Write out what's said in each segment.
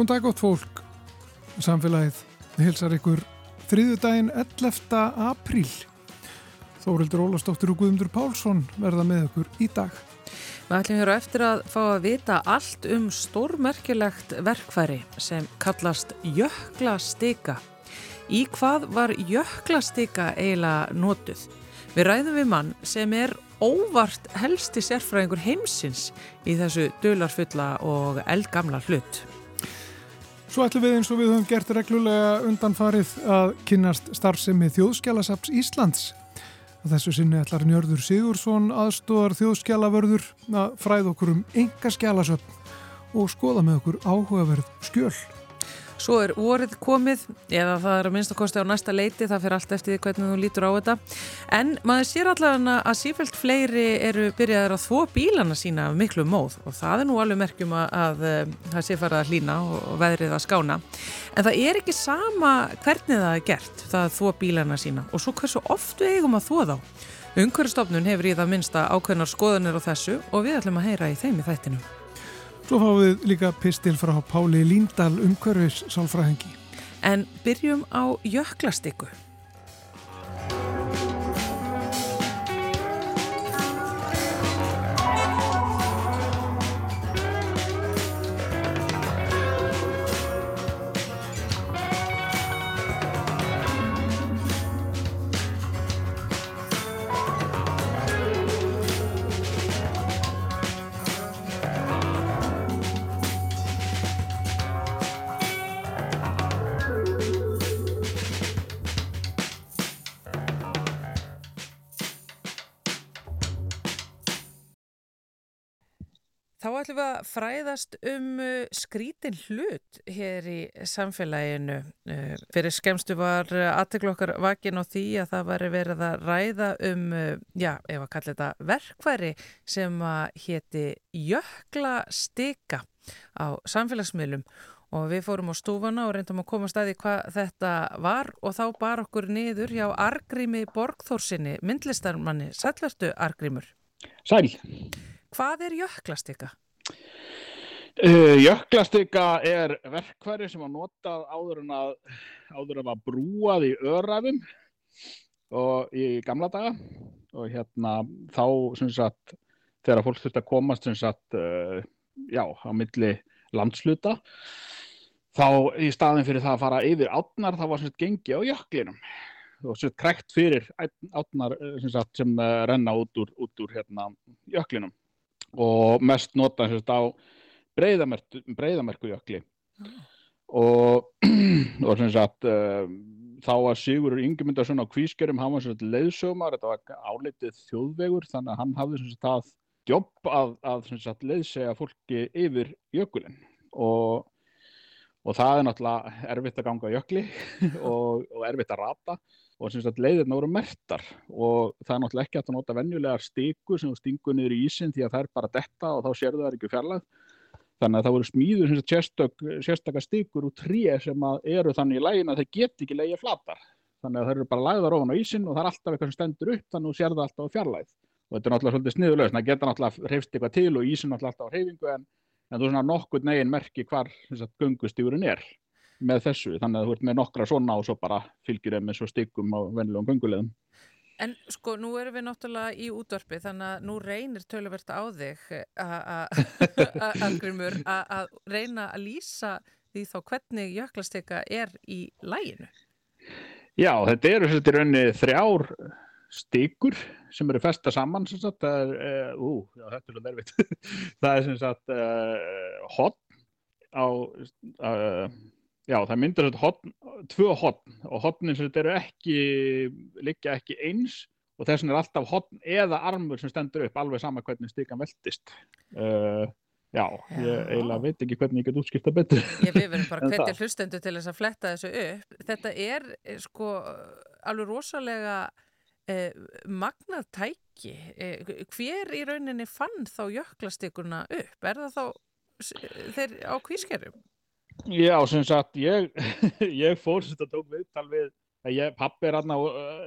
Góðan dag átt fólk, samfélagið hilsar ykkur þriðudaginn 11. apríl. Þórildur Ólastóttir og Guðmundur Pálsson verða með ykkur í dag. Við ætlum hér á eftir að fá að vita allt um stórmerkilegt verkfæri sem kallast jöklastika. Í hvað var jöklastika eiginlega notuð? Við ræðum við mann sem er óvart helsti sérfræðingur heimsins í þessu dölarfulla og eldgamla hlut. Svo ætlum við eins og við höfum gert reglulega undanfarið að kynast starfsemi þjóðskjálasaps Íslands. Að þessu sinni ætlar Njörður Sigursson aðstóðar þjóðskjálavörður að fræða okkur um enga skjálasöpn og skoða með okkur áhugaverð skjöl. Svo er vorið komið, eða það er að minnst að kosti á næsta leiti, það fyrir allt eftir því hvernig þú lítur á þetta. En maður sér allavega að sífælt fleiri eru byrjaðið að þvó bílana sína af miklu móð og það er nú alveg merkjum að, að, að það sé farið að hlýna og veðrið að skána. En það er ekki sama hvernig það er gert, það að þvó bílana sína og svo hversu oft við eigum að þvó þá. Ungverðstofnun hefur í það minnsta ákveðnar skoðanir á þessu og við ætlum að heyra í þeim í þættinu. Svo fáum við líka pistil frá Páli Líndal umhverfis sálfræðingi. En byrjum á jöklastikku. Að fræðast um uh, skrítin hlut hér í samfélaginu. Uh, fyrir skemstu var aðtekla okkar vakin á því að það var verið að ræða um, uh, já, ef að kalla þetta verkværi sem að héti jöklastika á samfélagsmiðlum og við fórum á stúfana og reyndum að koma staði hvað þetta var og þá bar okkur niður hjá Argrími Borgþórsinni, myndlistarmanni. Sælvertu Argrímur? Sæl. Hvað er jöklastika? Uh, jöklastika er verkværi sem var notað áður en að, áður að brúað í öræfum og í gamla daga. Og hérna þá sem sagt þegar fólk þurfti að komast sem sagt uh, já, á milli landsluta þá í staðin fyrir það að fara yfir átnar þá var sem sagt gengi á jöklinum. Og sem sagt krekt fyrir átnar sem, sagt, sem uh, renna út úr, út úr hérna, jöklinum. Og mest nota á breyðamerkujökli mm. og, og sem sagt uh, þá var Sigurur Ingemyndarsson á kvískerum, hann var sem sagt leiðsögumar, þetta var álitið þjóðvegur þannig að hann hafði sem sagt það jobb að, að sagt leiðsega fólki yfir jökulinn. Og, og það er náttúrulega erfitt að ganga jökli og, og erfitt að rata. Og sem sagt leiðirna voru mertar og það er náttúrulega ekki að það nota venjulegar stíkur sem stingur niður í ísin því að það er bara detta og þá sérðu það ekki fjarlæð þannig að það voru smíður sérstök, sérstakar stíkur úr tré sem eru þannig í lægin að það get ekki leiði flatar þannig að það eru bara lagðar ofan á ísin og það er alltaf eitthvað sem stendur upp þannig að þú sérðu alltaf á fjarlæð og þetta er náttúrulega svolítið sniðulegst, það geta náttúrulega hreyfst eitthvað til og ísin náttúrulega alltaf á hreyfingu en, en þú svona nokkur negin merki hvar gungustýfurinn er með þessu, þannig að þú ert með nokkra svona og svo bara fylgjur þeim með svo stykkum á vennilegum gungulegum. En sko, nú erum við náttúrulega í útvarpi þannig að nú reynir töluvert á þig Angrimur að reyna að lýsa því þá hvernig jöklastika er í læginu. Já, þetta eru er önni þrjár stykur sem eru festa saman sem sagt, það er, uh, ú, já, þetta er alveg erfitt það er sem sagt uh, hotn á uh, Já, það myndir svona hotn, tvö hotn og hotnin sem þetta eru ekki, liggja ekki eins og þess vegna er alltaf hotn eða armur sem stendur upp alveg sama hvernig stíkan veldist. Uh, já, já, ég eiginlega veit ekki hvernig ég get útskipta betur. Ég við verðum bara hvetja hlustendu til þess að fletta þessu upp. Þetta er sko alveg rosalega eh, magnað tæki. Eh, hver í rauninni fann þá jöklastíkurna upp? Er það þá þeir á kvískerum? Já, sem sagt, ég, ég fór sem þetta tók viðtal við, ég, pappi er, aðna,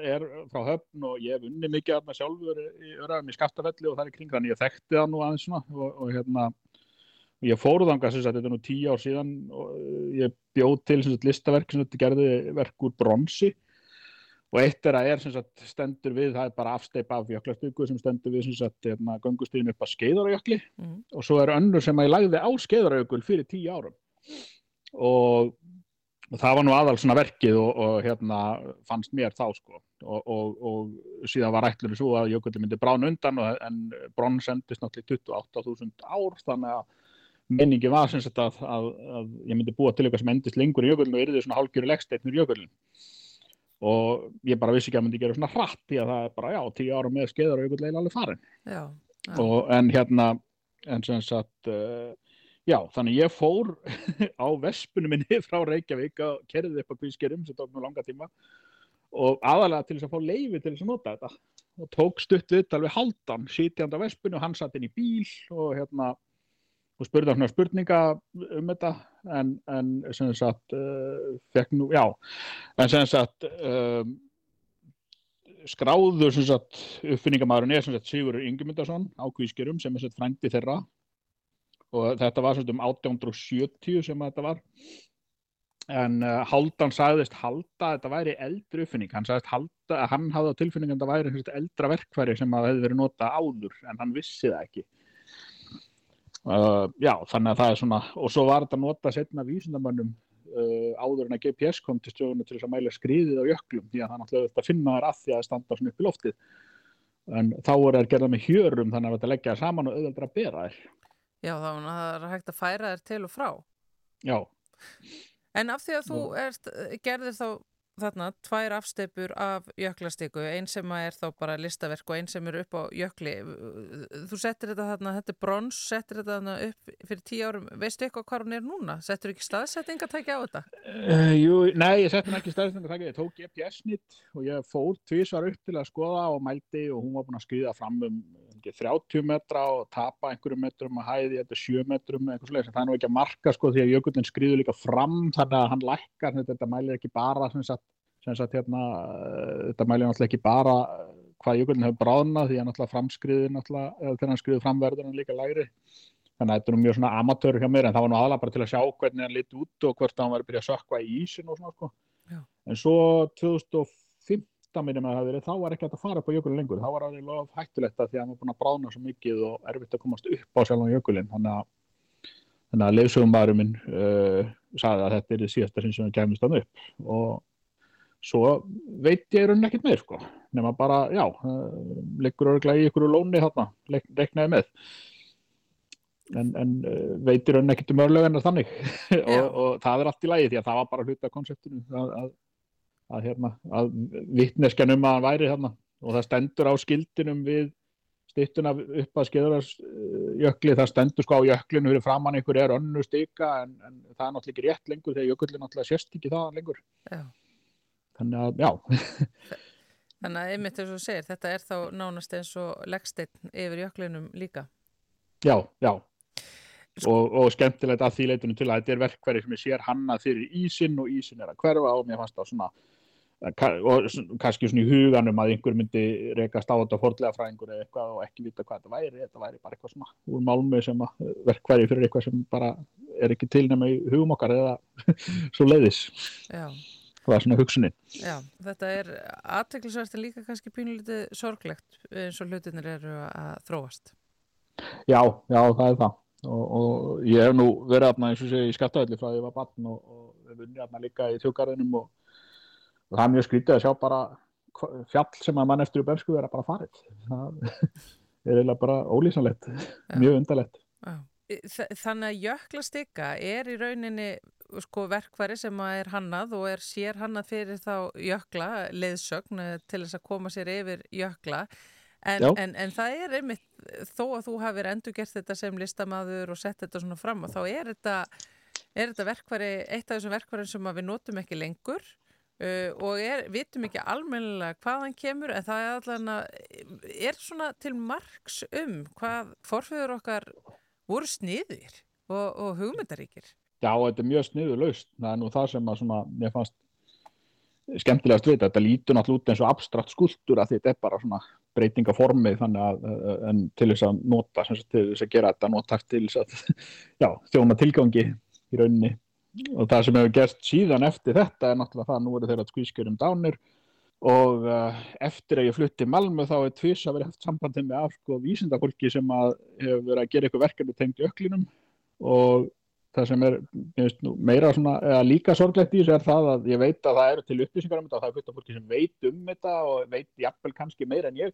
er frá höfn og ég hef unni mikið aðna sjálfur í öraðum í Skaftafelli og það er kring þannig ég þekkti það nú aðeins svona og, og hérna, ég fór þanga sem sagt, þetta er nú tíu ár síðan og ég bjóð til sem sagt listaverk sem þetta gerði verk úr bronsi. Og eitt er að er sem sagt stendur við, það er bara afsteipa af jöklastugu sem stendur við sem sagt hérna, gangustíðin upp að skeiðarajökli mm. og svo er önnur sem að ég lagði á skeiðarajökul fyrir tíu árum og, og það var nú aðal svona verkið og, og hérna fannst mér þá sko. Og, og síðan var ætlunni svo að jökulli myndi brán undan en brón sendist náttúrulega 28.000 ár þannig að menningi var sem sagt að, að, að ég myndi búa til eitthvað sem endist lengur í jökullin og yrði svona hálfgjöru leggsteitnur í jökullin og ég bara vissi ekki að myndi gera svona hratt því að það er bara já, tíu ára með skeiðar og jökull eða alveg farin já, já. Og, en hérna en sem sagt uh, já, þannig ég fór á vespunum minni frá Reykjavík og kerði upp á kvískerum sem tók mjög langa tíma og aðalega til þess að fá leiði til þess að nota þetta. Og tók stutt við alveg haldan sítjanda vespunum, hann satt inn í bíl og hérna og spurði hann spurninga um þetta en, en sem sagt uh, fekk nú, já en sem sagt um, skráður sem sagt uppfinningamæðurinn er sem sagt Sigurður Ingemyndarsson á Kvískerum sem er sem sagt frændi þeirra og þetta var svona um 1870 sem þetta var. En uh, Haldan sagðist halda að þetta væri eldri uppfinning. Hann sagðist halda að hann hafði á tilfinning að þetta væri eldra verkværi sem að hefði verið nota áður en hann vissi það ekki. Uh, já, þannig að það er svona, og svo var þetta nota setna vísindamönnum uh, áður en að GPS kom til stjóðunum til þess að mæla skriðið á jöklum, því að það náttúrulega þetta finna þær að því að það standa svona upp í loftið. En þá er það gerða með hjörum þannig að þetta leggja saman og auðvitað að bera þær Já, þá er það hægt að færa þær til og frá. Já. En af því að þú erst, gerðir þá þarna tvær afsteipur af jöklastiku, einn sem er þá bara listaverk og einn sem er upp á jökli. Þú settir þetta þarna, þetta er brons settir þetta þarna upp fyrir tíu árum. Veistu eitthvað hvað hún er núna? Settur ekki staðsettingatækja á þetta? Uh, jú, nei, ég settur ekki staðsettingatækja ég tók GPS-nýtt og ég fór tvísvar upp til að skoða og mældi og hún var búin að skriða fram um 30 metra og tapa einhverjum metrum að hæði þetta 7 metrum eitthvað slúið, það er nú ekki að marka sko því að jökullin skriður líka fram þannig að hann lækkar, þetta mælir ekki bara sem sagt, sem sagt hérna þetta mælir náttúrulega ekki bara hvað jökullin hefur bráðna því að náttúrulega framskriður náttúrulega, eða þegar hann skriður framverður hann líka lægri, þannig að þetta er mjög svona amatör hjá mér en það var nú aðalega bara til að sjá hvernig hann lit út og hvort hann var að byrja að sökva í ísin og svona sko. en svo 2005 átta minnum að það verið, þá var ekki að fara upp á jökulin lengur, þá var það lof hættulegt að því að hann var búin að brána svo mikið og erfitt að komast upp á sjálf á jökulin þannig að, að leifsögumæðurinn minn uh, sagði að þetta er það síðasta sem hann kemist hann upp. Og svo veit ég raun ekkert meir sko, nema bara já, uh, liggur örglega í ykkur lóni þarna, leiknaði með. En, en uh, veitir raun ekkert um örlög en þannig. Og, og það er allt í lagi því að það var bara hluta konseptinu að, að að, hérna, að vittneskjan um að hann væri hérna. Og það stendur á skildinum við stittuna upp að skeðurasjökli, það stendur sko á jöklinu fyrir framann einhver er önnu stika en, en það er náttúrulega ekki rétt lengur þegar jökullin náttúrulega sérst ekki það lengur. Já. þannig að já. Þannig að einmitt eins og segir, þetta er þá nánast eins og leggsteinn yfir jöklinum líka. Já, já. Og, og skemmtilegt að því leitinu til að þetta er verkverði sem ég sér hanna fyrir ísin og ísin er að hverfa og mér fannst það svona og kannski svona í huganum að einhver myndi rekast á þetta fordlega fræðingur eða eitthvað og ekki vita hvað þetta væri. Þetta væri bara eitthvað svona úr málmi sem að verkverði fyrir eitthvað sem bara er ekki tilnæma í hugum okkar eða svo leiðis Já. Það var svona hugsunin. Já, þetta er aðteklisvært en líka kannski pínulítið sorglegt eins og hlutinir eru að þróast. Já, já, það er það. Og, og ég hef nú verið aðna eins og sé í skattaðalli frá því að ég var barn og, og við vunnið aðna líka í þjókarðinum og, og það er mjög skrítið að sjá bara fjall sem að mann eftir í bernsku vera bara farið. Það er eiginlega bara ólýsanlegt mjög undarlegt. Þannig að jöklastika er í rauninni sko verkværi sem er hannað og er sér hannað fyrir þá jökla leiðsögn eh, til þess að koma sér yfir jökla. En, en, en það er einmitt, þó að þú hafið endur gert þetta sem listamaður og sett þetta svona fram og þá er þetta, er þetta verkværi, eitt af þessum verkværin sem við notum ekki lengur uh, og er, vitum ekki almennilega hvaðan kemur en það er allavega, er svona til margs um hvað forfeyður okkar voru sniðir og, og hugmyndaríkir. Já, þetta er mjög sniður laust, það er nú það sem að svona, mér fannst skemmtilegast við þetta. Lítur náttúrulega út eins og abstrakt skuldur að þetta er bara svona breytingaformið þannig að en til þess að nota sagt, til þess að gera þetta notast til þess að já, þjóna tilgangi í rauninni og það sem hefur gerst síðan eftir þetta er náttúrulega það að nú eru þeirra skvískjörum dánir. Og uh, eftir að ég flutti Malmö þá er tviss að vera haft sambandið með af sko vísindafólki sem að hefur verið að gera eitthvað verkefni tengt öklinum og það sem er veist, meira svona, líka sorglegt í þessu er það að ég veit að það eru til upplýsingar um þetta og það er fullt af fólki sem veit um þetta og veit jafnvel kannski meira en ég.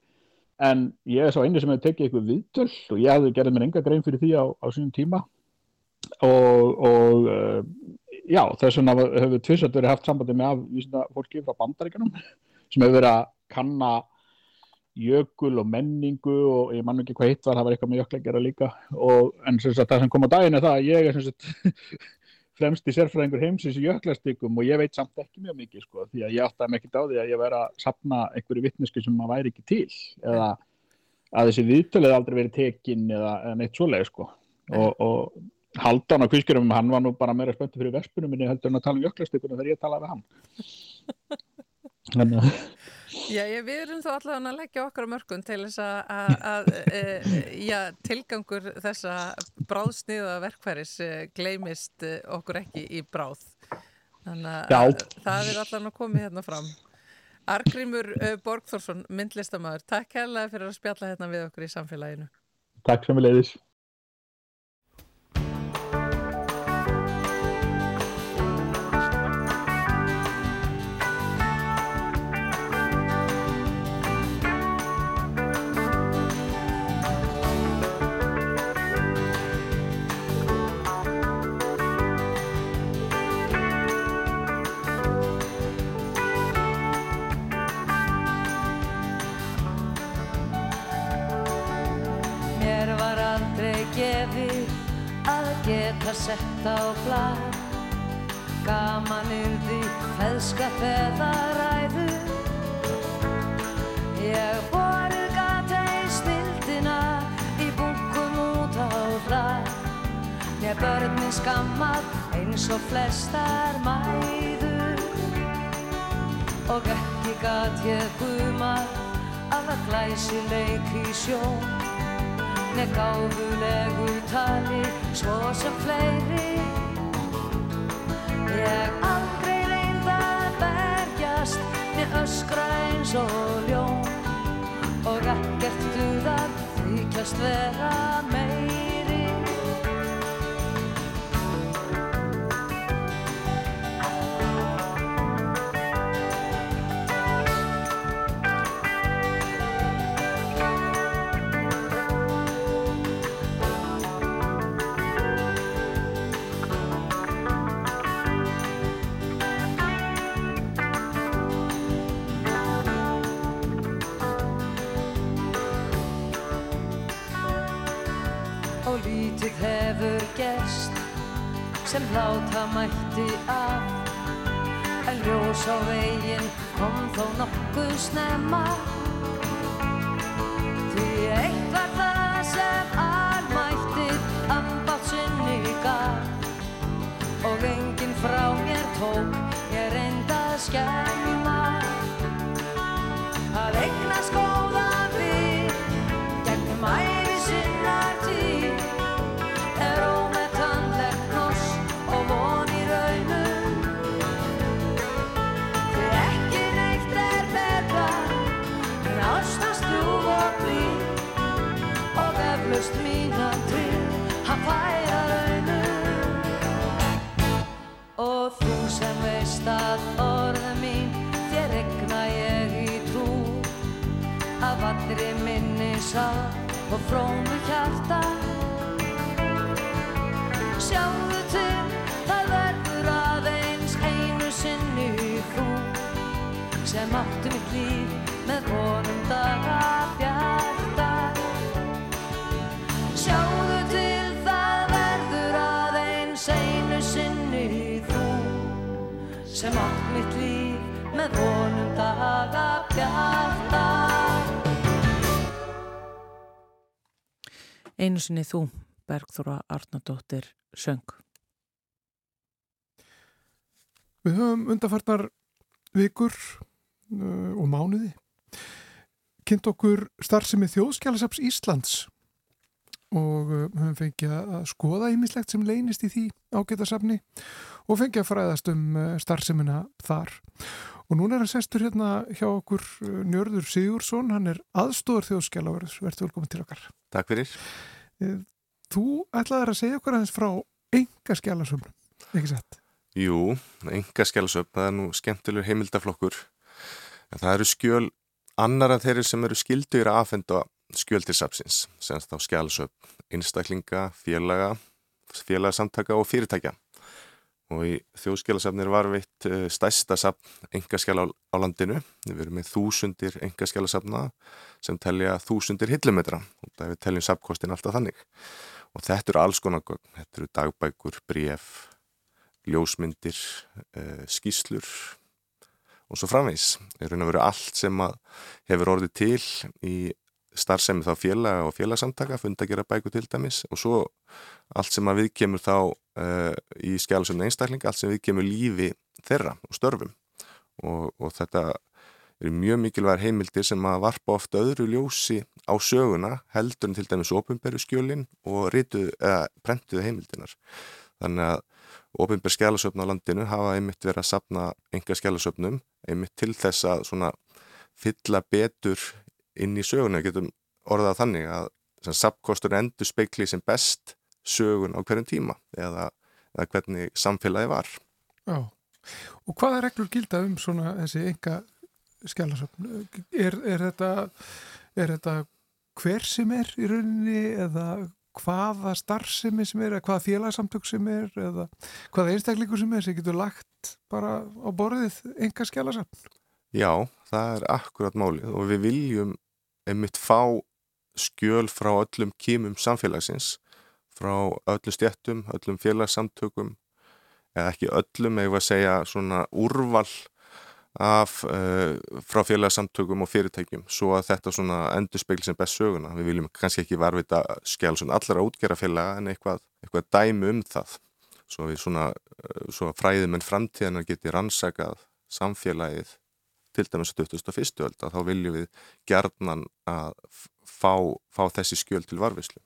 En ég er svo eini sem hefur tekið eitthvað viðtöl og ég hafði gerðið mér enga grein fyrir því á, á sínum tíma og, og uh, já þess vegna hefur tvissat verið haft sambandi með afvísina fólki frá bandaríkanum sem hefur verið að kanna jökul og menningu og ég mann ekki hvað hitt var, það var eitthvað með jöklegjara líka. Og en sagt, það sem kom á daginn er það að ég er fremst í sérfræðingur heimsins í jöklastykum og ég veit samt ekki mjög mikið sko því að ég áttaði mig ekkert á því að ég væri að sapna einhverju vittnesku sem maður væri ekki til eða að þessi viðtölið aldrei verið tekinn eða, eða neitt svoleið sko. Og, og Haldan á kvískjörum, hann var nú bara meira spöntu fyrir vespunum minni heldur en að tala um jöklastykunum þegar ég talaði við hann Þannig að Já, ég, við erum þó allavega að leggja okkar mörgum til þess að e, já, tilgangur þessa bráðsniða verkfæris e, gleimist e, okkur ekki í bráð. Þannig að það er allavega komið hérna fram. Argrímur e, Borgþórsson, myndlistamæður, takk hérlega fyrir að spjalla hérna við okkur í samfélaginu. Takk sem við leiðis. Geta sett á blad Gaman yrði feðskap eða ræðu Ég borur gata í snildina í bunkum út á hlað Mér börni skammar eins og flestar mæður. Og ekki gat ég gumar að það glæsi leik í sjón með gáðulegu tali svo sem fleiri. Ég aldrei reynda að berjast með öskra eins og ljón. Og ekkert duðar þykjast vera meiri ljós á veginn kom þó nokkuð snemma sá og frómu hjarta. Sjáðu til, það verður aðeins einu sinni þú sem áttu mitt líf með honum daga bjarta Sjáðu til, það verður aðeins einu sinni þú sem áttu mitt líf með honum daga Einu sinni þú, Bergþóra Arnardóttir, söng. Við höfum undarfartar vikur uh, og mánuði kynnt okkur starfsemi þjóðskjálasaps Íslands og uh, höfum fengið að skoða ímislegt sem leynist í því ágætasafni og fengið að fræðast um uh, starfsemina þar. Og núna er hann sestur hérna hjá okkur uh, Njörður Sigursson, hann er aðstóður þjóðskjálaverðs, verður velkominn til okkar. Takk fyrir. Þú ætlaði að segja okkur aðeins frá enga skjálasöfnum, ekki sett? Jú, enga skjálasöfn, það er nú skemmtilegur heimildaflokkur. Það eru skjöl annar af þeirri sem eru skildur að aðfenda skjöl til sapsins, semst á skjálasöfn, einstaklinga, félaga, félagsamtaka og fyrirtækja. Og í þjóðskjálasafnir var veitt stærsta sapn engaskjala á, landinu. Við erum með þúsundir engaskjálasafna sem telja þúsundir hillumetra og það við teljum sapkostin alltaf þannig. Og þetta eru alls konar gögn, þetta eru dagbækur, bref, ljósmyndir, uh, skýslur og svo framvegs. Það er raun að vera allt sem hefur orðið til í starfsemi þá félaga og félagsamtaka, funda að gera bæku til dæmis og svo allt sem að við kemur þá uh, í skjálusöfna einstakling, allt sem við kemur lífi þeirra og störfum og, og þetta eru mjög mikilvæg heimildir sem að varpa ofta öðru ljósi á söguna heldur en til dæmis ofinberu skjölin og rítuð, eða prentuð heimildinar. Þannig að ofinber skjálusöfna á landinu hafa einmitt verið að sapna enga skjálusöfnum einmitt til þess að svona fylla betur inn í söguna, getum orðað þannig að sapkostur endur speikli sem best sögun á hverjum tíma eða, eða hvernig samfélagi var. Já, og hvaða reglur gilda um svona þessi enga skjálasöfn? Er, er, þetta, er þetta hver sem er í rauninni eða hvaða starfsemi sem er eða hvaða félagsamtök sem er eða hvaða einstaklingur sem er sem getur lagt bara á borðið enga skjálasöfn? Já, það er akkurat málið og við viljum einmitt fá skjöl frá öllum kímum samfélagsins, frá öllum stjættum, öllum félagsamtökum, eða ekki öllum, eða að segja svona úrval af, uh, frá félagsamtökum og fyrirtækjum, svo að þetta svona endur speil sem best söguna. Við viljum kannski ekki varvita skjál svona allra útgerrafélaga en eitthvað, eitthvað dæmi um það, svo við svona, uh, svo fræðum en framtíðanar geti rannsakað samfélagið til dæmis að 2001. öld að þá viljum við gerðnan að fá, fá þessi skjöl til varfislu.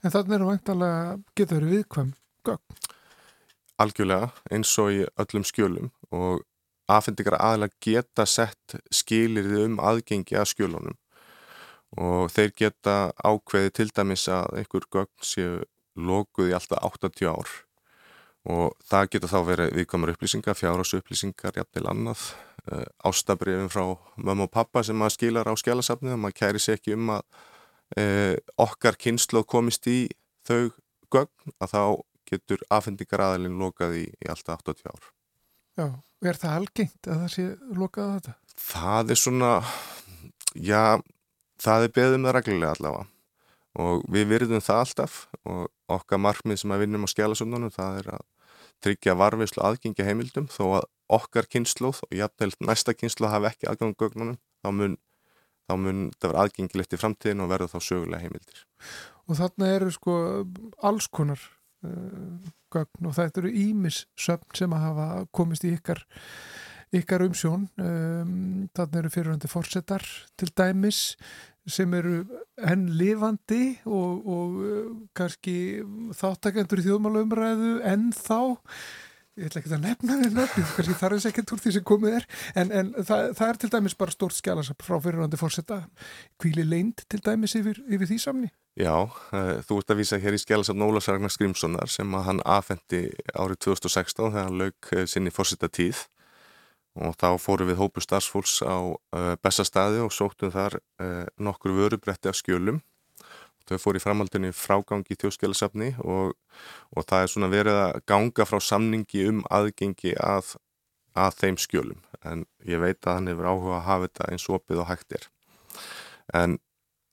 En þannig er það vantalega getur verið viðkvæm gögn? Algjörlega, eins og í öllum skjölum og aðfendingar aðalega geta sett skilirði um aðgengi að skjölunum og þeir geta ákveði til dæmis að einhver gögn séu lokuð í alltaf 80 ár og það geta þá verið viðkomar upplýsingar, fjárhás upplýsingar, jafnvel annað Uh, ástabrifin frá mamma og pappa sem maður skilar á skjálasafnið og maður kæri sér ekki um að uh, okkar kynslu komist í þau gögn að þá getur afhendingar aðalinn lokað í, í alltaf 80 ár. Já, er það algengt að það sé lokað á þetta? Það er svona, já, það er beðum með reglulega allavega og við virðum það alltaf og okkar markmið sem að vinnum á skjálasafnunum það er að tryggja varfiðslu aðgengi heimildum. Þó að okkar kynsluð og jafnveg næsta kynsluð hafi ekki aðgang gögnunum þá mun, þá mun það vera aðgengilegt í framtíðin og verða þá sögulega heimildir. Og þarna eru sko alls konar uh, gögn og þetta eru ímis söfn sem að hafa komist í ykkar ykkar umsjón. Um, þarna eru fyrirhandi fórsetar til dæmis sem eru henn lifandi og, og uh, kannski þáttakendur í þjóðmálaumræðu en þá ég ætla ekki að nefna nöfnum, kannski þar er sekkent úr því sem komið er, en, en það, það er til dæmis bara stórt skjálasap frá fyrirhandi fórsetta, kvíli leint til dæmis yfir, yfir því samni? Já, uh, þú ert að vísa hér í skjálasap Nóla Sargnar Skrimssonar sem að hann afhendi árið 2016 þegar hann lauk uh, sinni fórsetta tíð og þá fóru við hópu starfsfólks á uh, Bessastadi og sóttum þar uh, nokkur vörubretti af skjölum. Þau fóru í framhaldunni frágangi í þjóðskjálasafni og, og það er svona verið að ganga frá samningi um aðgengi að, að þeim skjölum. En ég veit að hann hefur áhuga að hafa þetta eins opið og hægt er. En,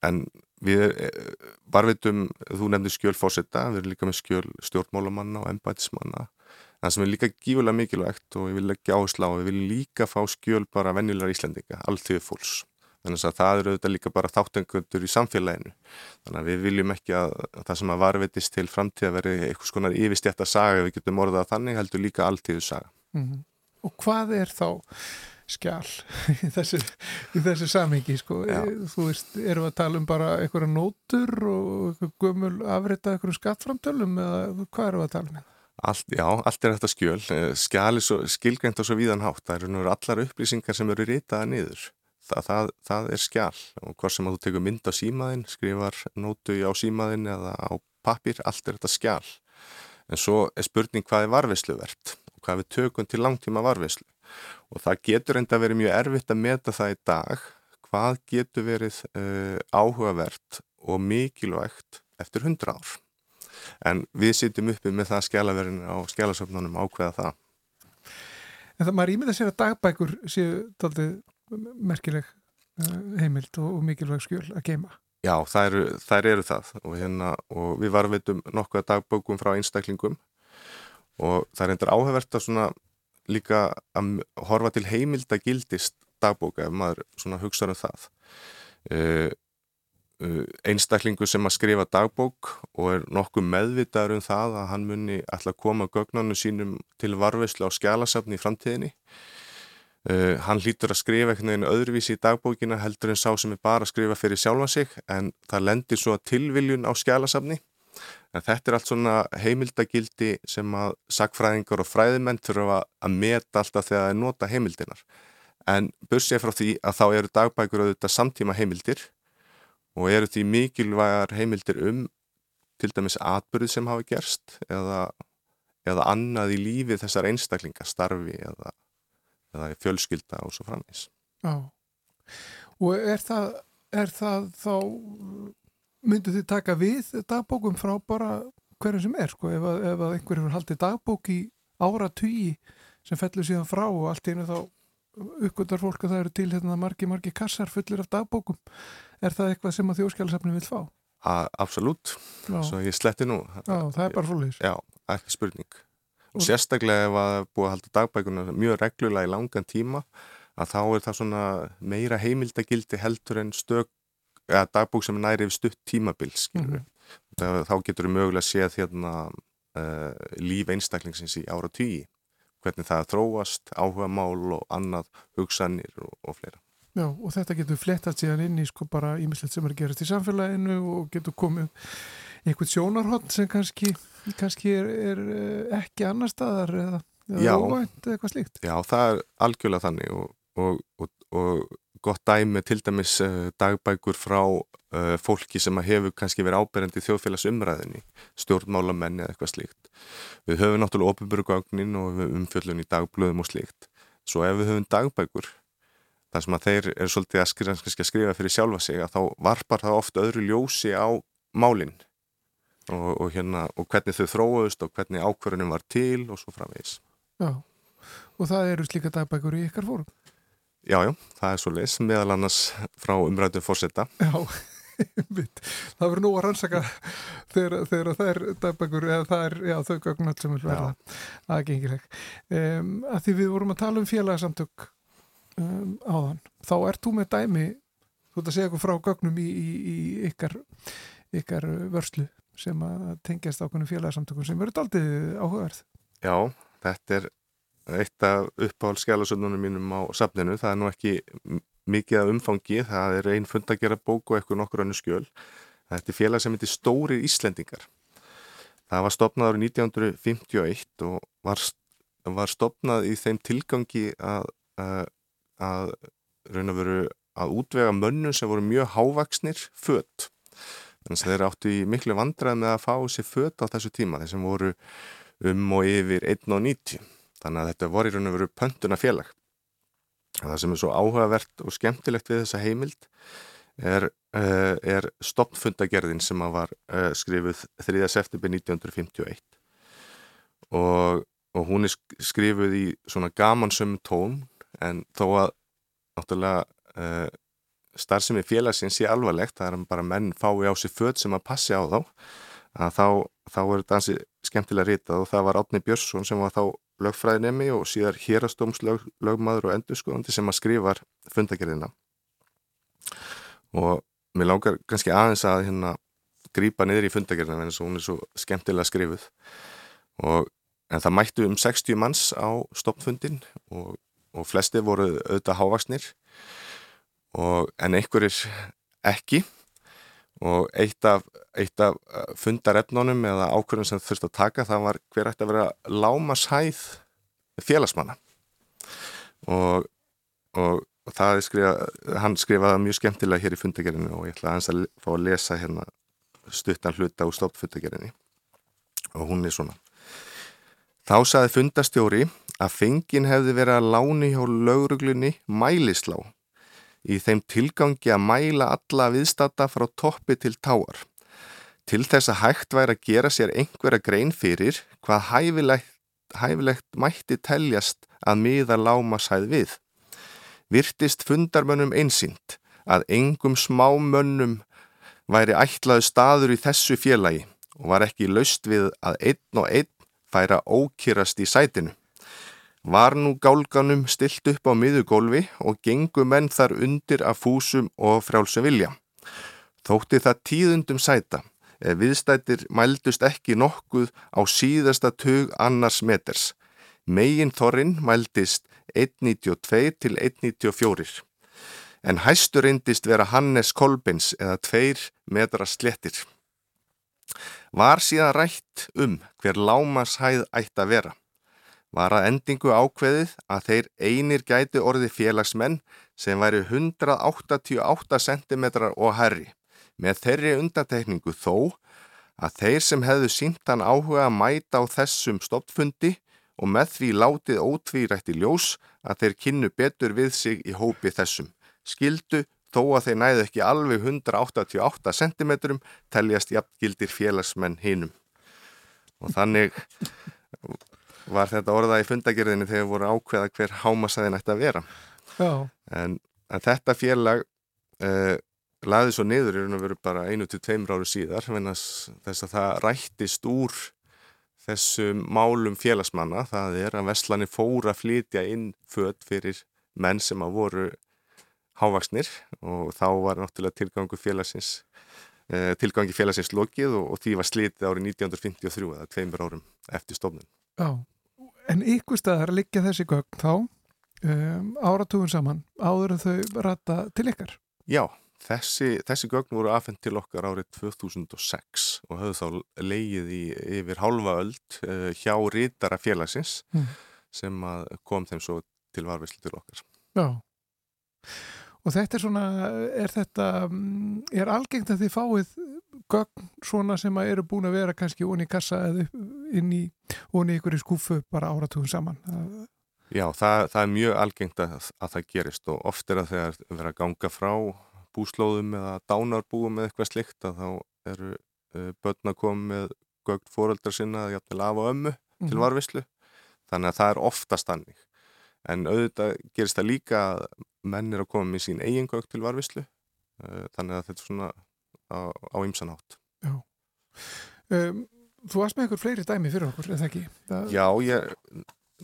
en við eh, varvitum, þú nefnir skjöl fórsetta, við erum líka með skjöl stjórnmálamanna og embætismanna það sem er líka gífulega mikilvægt og ég vil ekki áhersla á, við viljum líka fá skjöl bara venjulegar íslendinga, alltíðu fólks þannig að það eru auðvitað líka bara þáttengundur í samfélaginu þannig að við viljum ekki að, að það sem að varvetist til framtíð að veri eitthvað skonar yfirstjætt að saga við getum orðað að þannig heldur líka alltíðu saga mm -hmm. Og hvað er þá skjál í þessu, í þessu samhengi sko. þú veist, erum við að tala um bara einhverja nótur og gömul afrita einhverjum skattframtölum eða hvað erum við að tala um? Allt, já, allt er þetta skjöl. Eh, skjál er skilgænt og svo víðan hátt. Það eru allar upplýsingar sem eru ritaða niður. Það, það, það er skjál og hvort sem að þú tekur mynd á símaðinn skrifar nótu á símaðinn eða á pappir, allt er þetta skjál en svo er spurning hvað er varfisluvert og hvað við tökum til langtíma varfislu og það getur enda verið mjög erfitt að meta það í dag hvað getur verið uh, áhugavert og mikilvægt eftir hundra ár en við sittum uppi með það skjálaverðin á skjálasöfnunum ákveða það. En það maður ímynda sér að dagbækur séu taldið merkileg uh, heimild og, og mikilvæg skjöl að geima Já, þær, þær eru það. Og, hérna, og við varveitum nokkuða dagbókum frá einstaklingum. Og það er endur áhugavert að svona líka að horfa til heimildagildist dagbóka ef maður svona hugsaður um það. Uh, einstaklingu sem að skrifa dagbók og er nokkuð meðvitaður um það að hann muni alltaf koma gögnanu sínum til varfislu á skjálasafni í framtíðinni. Uh, hann hlýtur að skrifa einhvern veginn öðruvísi í dagbókina heldur en sá sem er bara að skrifa fyrir sjálfa sig en það lendir svo tilviljun á skjálasafni En þetta er allt svona heimildagildi sem að sagfræðingar og fræðimenn þurfa að meta alltaf þegar það er nota heimildinar. En bursið frá því að þá eru dagbækur auðvitað samtíma heimildir og eru því mikilvægar heimildir um til dæmis atbyrð sem hafa gerst eða, eða annað í lífi þessar einstaklingar, starfi eða, eða fjölskylda og svo framins. Já, og er það, er það þá myndu þið taka við dagbókum frá bara hverju sem er sko, ef ef að einhver hefur haldið dagbók í ára tugi sem fellur síðan frá og allt einu þá uppgöndar fólk að það eru til hérna margi, margi kassar fullir af dagbókum er það eitthvað sem að þjóðskjálasafni vil fá? A, absolutt, svo ég sletti nú. Já, það er bara fólkis Já, ekki spurning. Og sérstaklega ef að búið að halda dagbækuna mjög reglulega í langan tíma að þá er það svona meira heimildagildi heldur en stök ja, dagbúk sem næri yfir stutt tímabil mm -hmm. þá getur við mögulega séð hérna, uh, líf einstaklingsins í ára tíi hvernig það þróast, áhuga mál og annað hugsanir og, og fleira Já, og þetta getur flettast síðan inn í sko bara ímislegt sem er gerast í samfélaginu og getur komið einhvern sjónarhótt sem kannski, kannski er, er eh, ekki annar staðar eða, eða óvænt eða eitthvað slíkt Já, það er algjörlega þannig og, og, og gott dæmi til dæmis uh, dagbækur frá uh, fólki sem hefur kannski verið áberandi í þjóðfélagsumræðinni, stjórnmálamenni eða eitthvað slíkt. Við höfum náttúrulega ofinbjörgagnin og umfjöllun í dagblöðum og slíkt. Svo ef við höfum dagbækur, þar sem að þeir eru svolítið að skrifa, að skrifa fyrir sjálfa sig, að þá varpar það ofta öðru ljósi á málinn og, og, hérna, og hvernig þau þróaust og hvernig ákverðunum var til og svo framvegis. Já, og það eru slíka dagbækur í ykkar fórum? Jájú, já, það er svo leis, meðal annars frá umræðum fórsetta. Já, það verður nú að rannsaka þegar, það er dagbækur, eða það er, já, þau gögnat sem vil verða aðgengileg. Um, að því við vorum að tala um félagsamtök um, áðan, þá ert þú með dæmi, þú ert að segja eitthvað frá gögnum í, í, í ykkar, ykkar vörslu sem að tengjast ákveðinu félagsamtökum sem verður aldrei áhugaverð. Já, þetta er eitt af uppáhaldskjálasöndunum mínum á safninu, það er nú ekki mikið af umfangi, það er einn fund að gera bóku og eitthvað nokkur annu skjöl. Þetta er félag sem heitir Stórir Íslendingar. Það var stopnað árið 1951 og var, var stopnað í þeim tilgangi að að, að raun að veru að útvega mönnum sem voru mjög hávaksnir fött þannig að þeir áttu í miklu vandrað með að fá sér fött á þessu tíma þeir sem voru um og yfir 1.90 þannig að þetta voru í raun og veru pöntuna félag það sem er svo áhugavert og skemmtilegt við þessa heimild er, uh, er stoppfundagerðin sem var uh, skrifuð 3. september 1951 og, og hún er skrifuð í svona gamansum tón en þó að náttúrulega uh, starfsemi félagsins sé alvarlegt, það er bara menn fái á sig född sem að passi á þá að þá, þá er þetta ansi skemmtilega ritað. Og það var Átni Björnsson sem var þá lögfræðinemi og síðar hérastómslögmaður og endurskóðandi sem að skrifar fundagerðina og mér langar kannski aðeins að hérna grýpa niður í fundagerðina en þess að hún er svo skemmtilega skrifuð. Og en það mættu um 60 manns á stoppfundin og og flesti voru auðvitað hávaksnir en einhverjir ekki. Og eitt af, eitt af uh, fundarefnunum eða ákvörðum sem þurfti að taka það var hver ætti að vera lámashæð félagsmanna. Og, og, og það skrifa, hann skrifaði mjög skemmtilega hér í fundagerinu og ég ætla að hans að fá að lesa hérna stuttan hluta úr stoppfundagerinni og hún er svona. Þá saði fundastjóri að fengin hefði verið að láni hjá lauruglunni mælislá í þeim tilgangi að mæla alla viðstata frá toppi til táar. Til þess að hægt væri að gera sér einhverja grein fyrir hvað hæfilegt, hæfilegt mætti teljast að miða láma sæð við. Virtist fundarmönnum einsýnt að engum smámönnum væri ætlaðu staður í þessu félagi og var ekki laust við að einn og einn færa ókýrast í sætinu. Var nú gálganum stilt upp á miðugólfi og gengu menn þar undir af fúsum og frjálsum vilja. Þótti það tíðundum sæta, ef viðstættir mældust ekki nokkuð á síðasta tög annars meters. Megin þorrin mældist 1,92 til 1,94. En hæstur reyndist vera Hannes Kolbins eða 2 metra slettir. Var síðan rætt um hver lámashæð ætti að vera var að endingu ákveðið að þeir einir gæti orði félagsmenn sem væri 188 cm og herri, með þeirri undatekningu þó að þeir sem hefðu sínt hann áhuga að mæta á þessum stoppfundi og með því látið ótvírætti ljós að þeir kynnu betur við sig í hópi þessum. Skildu þó að þeir næðu ekki alveg 188 cm teljast jafngildir félagsmenn hinnum. Og þannig var þetta orða í fundagerðinu þegar voru ákveða hver hámasæðin ætti að vera? En, en þetta félag uh, laði svo niður í raun og veru bara einu til tveimur áru síðar þess að það rættist úr þessum málum félagsmanna. Það er að Vestlani fóra að flytja inn född fyrir menn sem að voru hávaksnir og þá var náttúrulega tilgangu félagsins uh, tilgangi félagsins lokið og, og því var slitið árið 1953 eða tveimur árum eftir stofnun. Já En ykkur staðar liggja þessi gögn þá um, áratugum saman áður en þau rata til ykkar? Já, þessi, þessi gögn voru afhengt til okkar árið 2006 og höfðu þá leigið í yfir hálfa öld uh, hjá rítara félagsins mm. sem kom þeim svo til varfislu til okkar. Já, og þetta er svona, er þetta, mm, er algengt að þið fáið gögn svona sem að eru búin að vera kannski onni í kassa eða inn í onni í ykkur í skúfu bara áratugum saman. Já, það, það er mjög algengt að, að það gerist og oft er að þegar vera að ganga frá búslóðum eða dánarbúum eða eitthvað slikt að þá eru uh, börn að koma með gögn fóröldar sinna að jæfnilega af og ömmu mm til mhm. varvislu þannig að það er oftast annig en auðvitað gerist það líka að menn er að koma með sín eigin gögn til varvislu uh, þannig að þetta er svona á, á ymsan átt um, Þú varst með einhver fleiri dæmi fyrir okkur, eða ekki? Það... Já, ég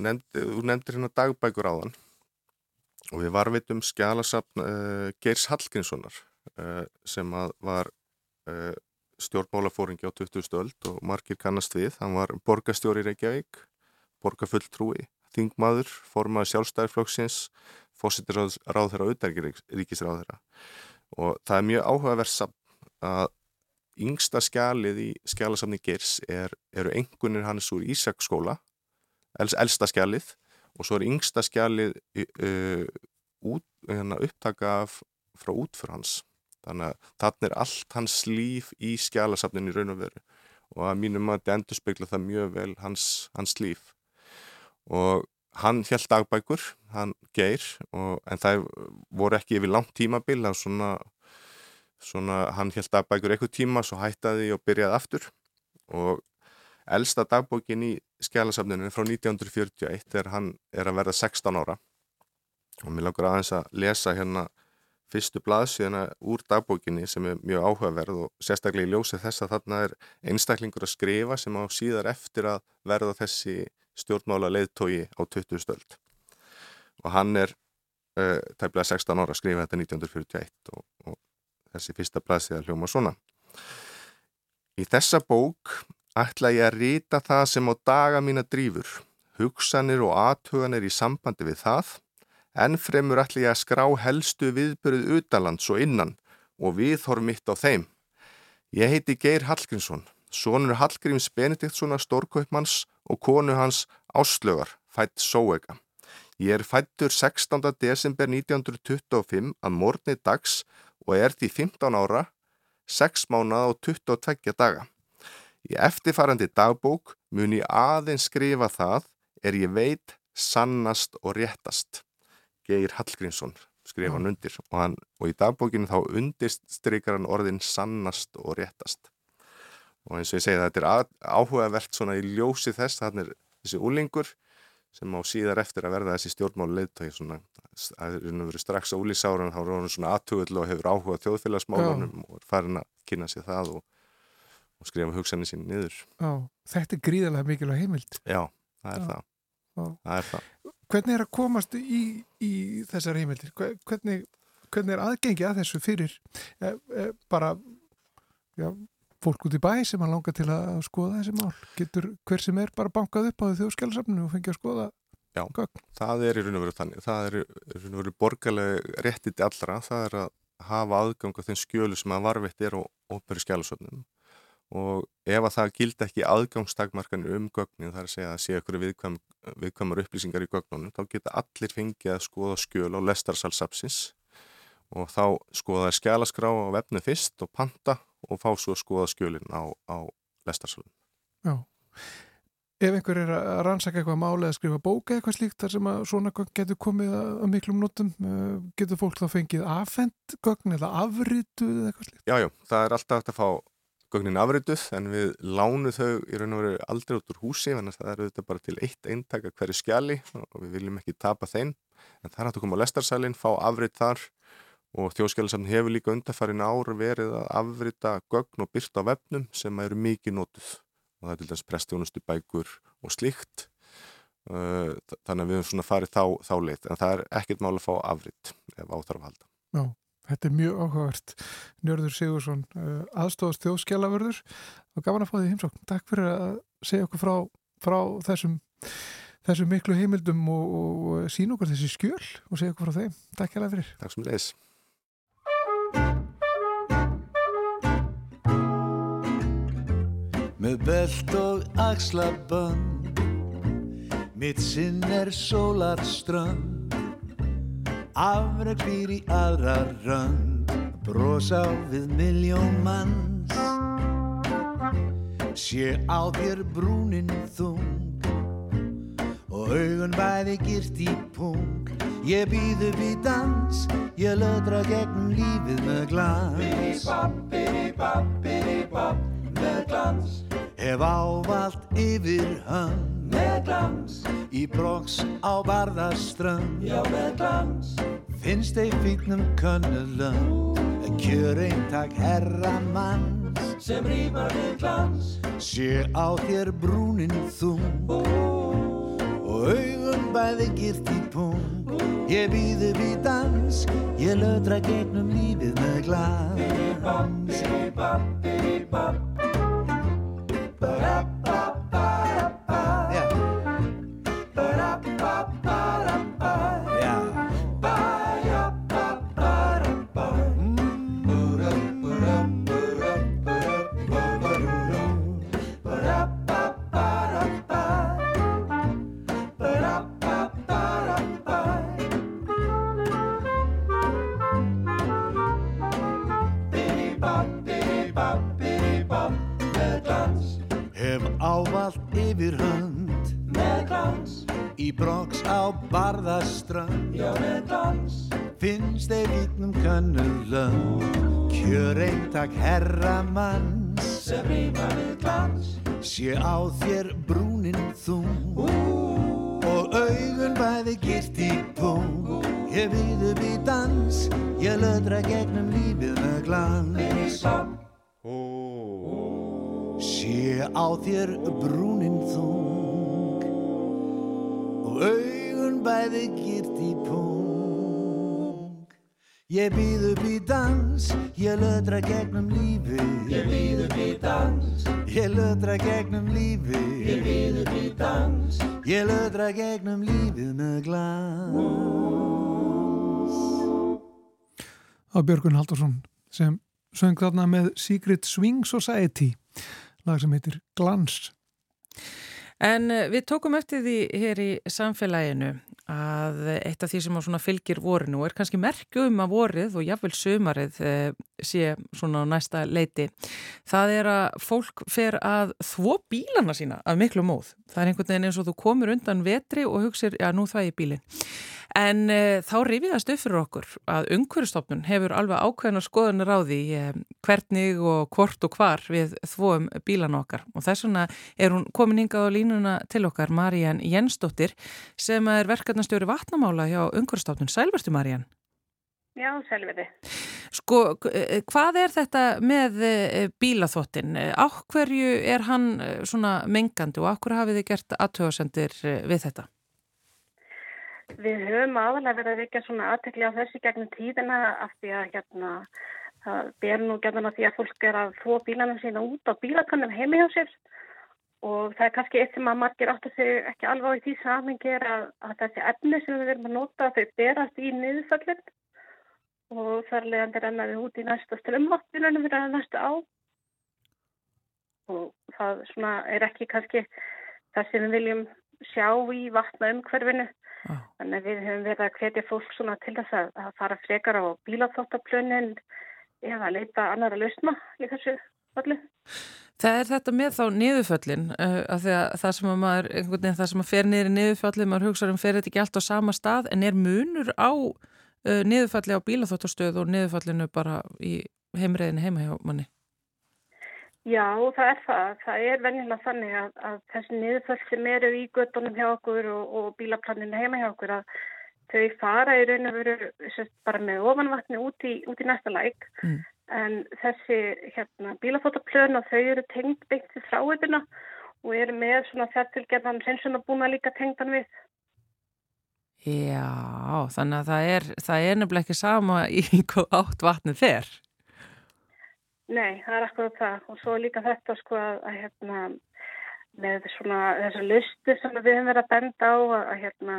nefndi, þú nefndir hérna dagbækur á þann og við varvitum skjálasapn uh, Geirs Hallgrímssonar uh, sem var uh, stjórnmálafóringi á 20. öld og margir kannast við, hann var borgastjóri Reykjavík, borgafulltrúi þingmaður, formaði sjálfstæðarflokksins fósittir ráðherra og auðverkir og það er mjög áhugaverð að yngsta skjalið í skjalasamni Geirs er, eru engunir hans úr Ísaksskóla, els, elsta skjalið og svo er yngsta skjalið uh, út, hérna, upptaka frá útför hans. Þannig að þarna er allt hans líf í skjalasafnin í raun og veru og að mínum að þetta endur spekla það mjög vel hans, hans líf. Og hann held dagbækur, hann geir, og, en það voru ekki yfir langt tímabil, það var svona svona hann held dagbækur eitthvað tíma svo hættaði og byrjaði aftur. Og elsta dagbókin í skjálasafninu frá 1941 er hann er að verða 16 ára. Og mér langar aðeins að lesa hérna fyrstu blaðsíðana úr dagbókinni sem er mjög áhugaverð og sérstaklega í ljósi þess að þarna er einstaklingur að skrifa sem á síðar eftir að verða þessi stjórnmála leiðtói á 20 stöld og hann er uh, tæmlega 16 ára að skrifa þetta 1941 og, og þessi fyrsta blæsið að hljóma svona. Í þessa bók ætla ég að rýta það sem á daga mína drýfur, hugsanir og aðtuganir í sambandi við það En fremur ætli ég að skrá helstu viðbyrjuð utalands og innan og viðhorf mitt á þeim. Ég heiti Geir Hallgrímsson, sonur Hallgríms Benediktssonar stórkaupmanns og konu hans Áslögar, fætt Sóega. Ég er fættur 16. desember 1925 að morgni dags og er því 15 ára, 6 mánað og 22 daga. Í eftirfarandi dagbók mun ég aðeins skrifa það er ég veit sannast og réttast. Geir Hallgrímsson skrifa hann undir og, hann, og í dagbókinu þá undirstrykar hann orðin sannast og réttast. Og eins og ég segi þetta er áhugavert svona í ljósi þess, þannig er þessi úlingur sem á síðar eftir að verða þessi stjórnmáli leittói svona, það er verið strax á úlísárun þá er hann svona aðtugull og hefur áhuga þjóðfélagsmálunum Já. og er farin að kynna sér það og, og skrifa hugsanir sín niður Já, þetta er gríðarlega mikilvæg heimild Já, það er Já. það Það er það Hvernig er að komast í, í þessar heimildir? Hvernig, hvernig er aðgengi að þessu fyrir e, e, bara já, fólk út í bæ sem að langa til að skoða þessi mál? Getur hver sem er bara bankað upp á því þjóðskjálasafninu og fengið að skoða Já, gögn? það er í raun og veru þannig. Það er í raun og veru borgarlega réttiti allra. Það er að hafa aðgang á þeim skjölu sem að varfitt er og óperu skjálasafninu og ef að það gildi ekki aðgangstakmarkanir um gögnin þar að segja að sé ykkur viðkvæm, viðkvæmar upplýsingar í gögnunum þá geta allir fengið að skoða skjöl á lestarsalsapsins og þá skoða skjálaskrá á vefnu fyrst og panta og fá svo að skoða skjölin á, á lestarsalun. Já, ef einhver er að rannsaka eitthvað máli eða skrifa bóka eitthvað slíkt þar sem að svona gögn getur komið að miklum notum, eh, getur fólk þá fengið afhend gögn eða afritu eða eitthvað slíkt? Já, já, það er alltaf að fá gögnin afrituð en við lánu þau í raun og veru aldrei út úr húsi þannig að það eru þetta bara til eitt eintaka hverju skjali og við viljum ekki tapa þeim en það er að koma á lestarsælinn, fá afrit þar og þjóðskjálisamn hefur líka undarfærin ár verið að afrita gögn og byrta á vefnum sem eru mikið nótuð og það er til dæs prestjónustu bækur og slíkt þannig að við höfum svona farið þá, þá leitt en það er ekkert mál að fá afrit ef áþarf að halda. Já. Þetta er mjög áhugavert. Njörður Sigursson, aðstofast þjóðskjálaförður og gafan að fá því heimsókn. Takk fyrir að segja okkur frá, frá þessum, þessum miklu heimildum og, og sína okkur þessi skjöl og segja okkur frá þeim. Takk hjá Með belt og axlabönd. Mitt sinn er sólarströnd. Afröklir í aðra rönd. Brosa við miljón manns. Sé á þér brúnin þung. Og augun bæði girt í pung. Ég býð upp í dans. Ég lödra gegnum lífið með glans. Bidi-bap, bidi-bap, bidi-bap Með glans Hef ávalt yfir hönd. Með glans. Í broks á barðaströnd. Já með glans. Finnst þeir fýtnum könnulönd. Kjör eintak herra manns. Sem rýmar við glans. Sé á þér brúnin þung. Ú, Og augun bæði girt í pung. Ég býð upp í dans. Ég lödra gegnum lífið með glans. Bidi-bap, bidi-bap, bidi-bap ba Í broks á barðaströnd. Já með glans Finnst þeir vitnum könnulönd Kjör eintak herra manns Sem rýmar við glans Sé á þér brúnin þung. Og augun bæði girt í pung. Ég við upp í dans. Ég lödra gegnum lífið með glans. Sé á þér brúnin þung Og augun bæði girt í pung. Ég býð upp í dans Ég lödra gegnum lífið. Ég býð upp í dans. Ég lödra gegnum lífið. Ég býð upp í dans. Ég lödra gegnum lífið með glas. Á Björgun Haldursson sem söng þarna með Secret Swing Society. Lag sem heitir Glans En eh, við tókum eftir því hér í samfélaginu að eitt af því sem fylgir vorinu er kannski merkjum að vorið og jáfnveil sömarið eh, sé svona á næsta leiti það er að fólk fer að þvó bílana sína af miklu móð. Það er einhvern veginn eins og þú komur undan vetri og hugsir, já nú það er bílin En e, þá rifiðast upp fyrir okkur að umhverjastofnun hefur alveg ákveðna skoðunar á því e, hvernig og hvort og hvar við þvóum bílan okkar. Og þess vegna er hún komin hingað á línuna til okkar, Marían Jensdóttir, sem er verkefnastjóri vatnamála hjá umhverjastofnun. Sælverstu, Marían? Já, sælverði. Sko, eh, hvað er þetta með bílaþvottin? Áhverju er hann svona mengandi og áhverju hafið þið gert aðtöðasendir við þetta? Við höfum aðalega verið að vikja svona aðtekli á þessi gegnum tíðina af því að hérna það ber nú gæðan að því að fólk er að þó bílanum sína út á bílakannum heimi hjá sér. Og það er kannski eitt sem að margir áttu sig ekki alveg á í því samingi er að, að þessi efni sem við erum að nota þau berast í niðurföllin. Og þar leðandi rennaði út í næsta strömmvatnunum fyrir að næsta á. Og það svona er ekki kannski það sem við viljum sjá í vatna umhverfinu Ah. Þannig að við höfum verið að hvetja fólk svona til þess að, að fara frekar á bílaþóttaplönin eða að leita annara lausna í þessu falli. Það er þetta með þá niðurföllin uh, að það sem að maður, einhvern veginn það sem að fer niður í niðurföllin, maður hugsaður um fer þetta ekki allt á sama stað en er munur á uh, niðurfalli á bílaþóttastöð og niðurfallinu bara í heimreiðinu heima hjá manni? Já, það er það. Það er venjulega þannig að, að þessi niðurföll sem eru í göttunum hjá okkur og, og bílaplaninu heima hjá okkur að þau fara í raun og veru bara með ofanvatni út í, út í næsta læk mm. en þessi hérna, bílafótaplön og þau eru tengt byggt til fráhætuna og eru með svona er búin að líka tengtan við. Já, þannig að það er, það er nefnilega ekki sama í átt vatnið fyrr. Nei, það er akkurat það. Og svo líka þetta sko að, hérna með svona þessar listu sem við höfum verið að benda á að, hérna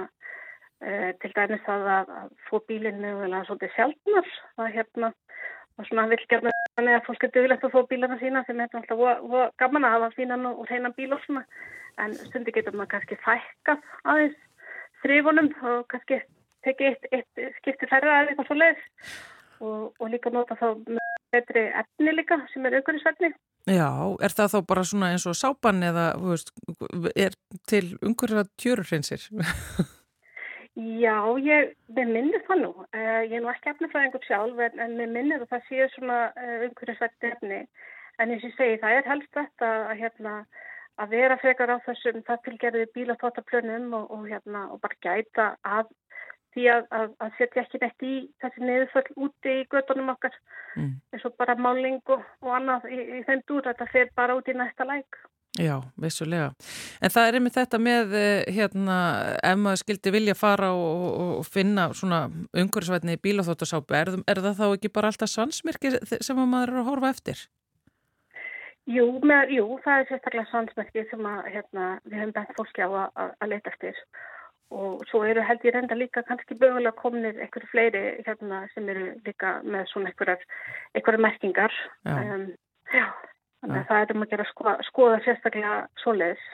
e, til dæmis það að, að få bílinu eða svolítið sjálfnar að hérna og svona vil gerna þannig að fólk getur vilja að få bílana sína sem er alltaf gaman að hafa fínan og reyna bíl og svona. En stundi getur maður kannski fækkað aðeins þrifunum og kannski tekið eitt, eitt skipti færra eða eitthvað svo leiðis og, og líka nota þá betri efni líka sem er aukurisverðni. Já, er það þá bara svona eins og sápan eða veist, er til umhverja tjörurhreinsir? Já, ég minnir það nú. Uh, ég er nú ekki efnifræðingur sjálf en, en mér minnir að það sé svona uh, umhverjusverðni efni. En eins og ég segi, það er helst þetta að, hérna, að vera frekar á þessum það tilgerði bílatóttaplönum og, og, hérna, og bara gæta að því að, að, að setja ekki neitt í þessi neðuföll úti í gödunum okkar mm. eins og bara máling og, og annað í, í þeim dúr þetta fer bara út í næsta læk Já, vissulega. En það er einmitt þetta með eh, hérna, ef maður skildi vilja fara og, og finna svona umhverfisvætni í bílaþóttasápu, er, er það þá ekki bara alltaf svansmyrki sem maður er að horfa eftir? Jú, með, jú það er sérstaklega svansmyrki sem að, hérna, við hefum bent fólki á að, að leita eftir og svo eru held ég reynda líka kannski bögulega komnir einhverju fleiri hérna sem eru líka með svona einhverja merkingar. Um, já, þannig að það er um að gera skoða, skoða sérstaklega svoleiðis.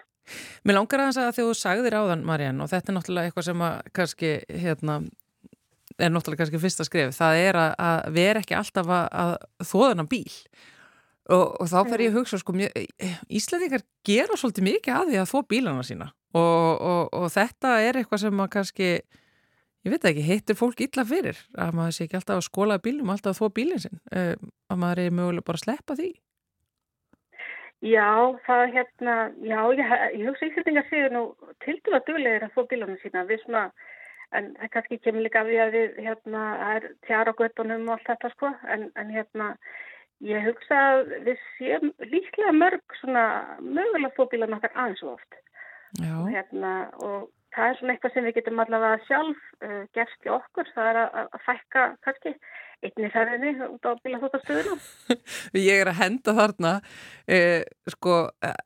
Mér langar að það að þú sagðir áðan Marjan og þetta er náttúrulega eitthvað sem að kannski hérna er náttúrulega kannski fyrsta skrif, það er að, að vera ekki alltaf að, að þóðana bíl. Og, og þá fer ég að hugsa sko, Íslandingar gera svolítið mikið að því að þó bílana sína og, og, og þetta er eitthvað sem maður kannski ég veit ekki, heitir fólk illa fyrir? Að maður sé ekki alltaf að skóla bílum alltaf að þó bílinn sin uh, að maður er mögulega bara að sleppa því? Já, það er hérna já, ég, ég hugsa ísendingar séu nú til dæla duglegir að þó bílunum sína. Við svona, en það kannski kemur líka við að við hérna er tjara göttunum og allt þetta sko. En, en hérna ég hugsa að við séum líklega mörg svona mögulega þó bílunum okkar aðeins og oft og, hérna, og, það er svona eitthvað sem við getum allavega sjálf uh, gerst í okkur, það er að, að fækka kannski einni ferðinni út á bílaþóttastöðunum. Ég er að henda þarna eh, sko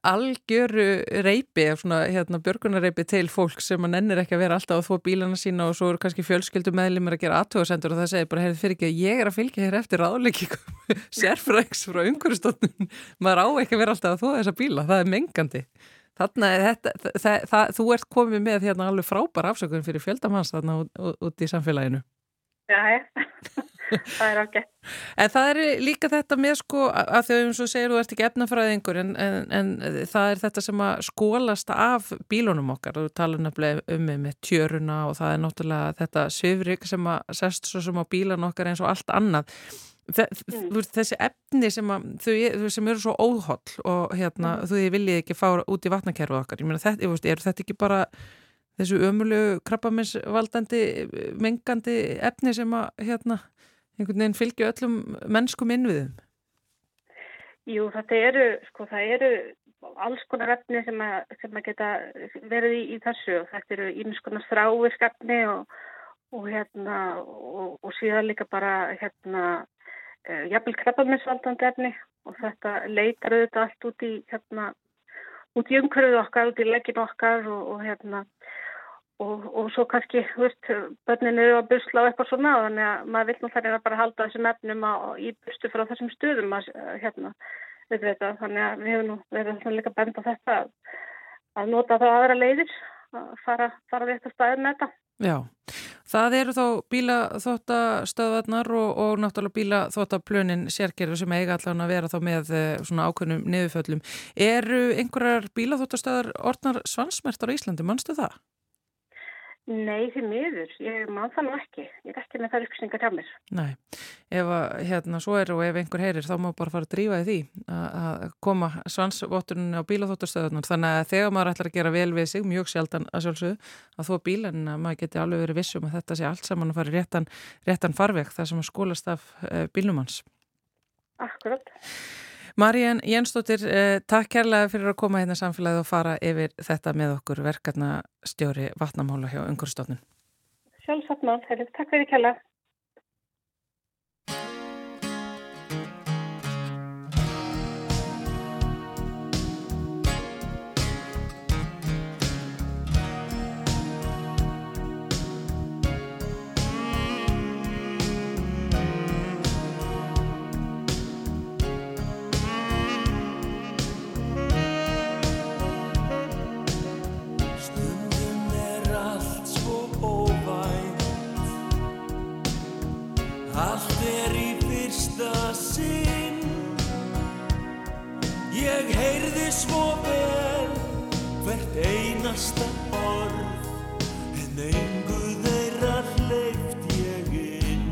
algjöru reypi, svona hérna björgunarreypi til fólk sem að nennir ekki að vera alltaf að þó bílana sína og svo eru kannski fjölskyldu meðlimir að gera aðtöðasendur og það segir bara, heyrðu fyrir ekki að ég er að fylgja hér eftir ráðleikikum sérfræks frá umhverjastofnun maður á ekki að vera alltaf að þó þessa bíla, það er mengandi. Þarna er þetta, það, það, þú ert komið með hérna alveg frábær afsökun fyrir fjöldamanns þarna út, í samfélaginu. Já, það er ágætt. En það er líka þetta með sko að þau eins og segir þú ert ekki efnafræðingur en, en, en það er þetta sem að skólast af bílunum okkar og tala nefnilega um með tjöruna og það er náttúrulega þetta svifrik sem að sest svo sem á bílan okkar eins og allt annað. Mm. þessi efni sem, að, þau, sem eru svo óholl og hérna, mm. þú viljið ekki fá út í vatnakerfið okkar ég meina þetta, er þetta ekki bara þessu ömulegu krabbaminsvaldandi mengandi efni sem að hérna, einhvern veginn fylgja öllum mennskum innviðum Jú, þetta eru sko, það eru alls konar efni sem að, sem að geta verið í, í þessu og þetta eru ímins konar þráiskefni og, og hérna og, og síðan líka bara hérna jafnvel krabbaminsvaldandi efni og þetta leitar auðvitað allt út í hérna, út í umhverfið okkar, út í leggin okkar og, og hérna og, og svo kannski, veist, börnin eru að busla á eitthvað svona þannig að maður vil náttúrulega bara halda þessum efnum í bustu frá þessum stuðum að, hérna, við veit að þannig að við hefum nú verið líka bend á þetta að, að nota það aðra leiðir að fara, fara við þetta staðið með þetta. Já, það eru þá bílaþóttastöðvarnar og, og náttúrulega bílaþóttaplönin sérgerður sem eiga allan að vera þá með eh, svona ákveðnum niðurföllum. Eru einhverjar bílaþóttastöðar orðnar svansmertar á Íslandi, mannstu það? Nei, því miður. Ég mann það nú ekki. Ég er ekki með það upplýsingar hjá mér. Nei, ef að, hérna svo er og ef einhver heyrir þá má bara fara að drífa í því að koma svansvottunni á bílaþóttastöðunar. Þannig að þegar maður ætlar að gera vel við sig, mjög sjaldan að sjálfsögðu, að þó bílan að maður geti alveg verið vissum að þetta sé allt saman að fara réttan, réttan farveg þar sem að skólast af eh, bílnumanns. Marían Jensdóttir, eh, takk kærlega fyrir að koma hérna samfélagið og fara yfir þetta með okkur verkefna stjóri vatnamála hjá Ungurstofnun. Sjálfsagt mál, takk fyrir kærlega. Ég heyrði svo vel hvert einasta orð en engu þeirra hleyft ég inn.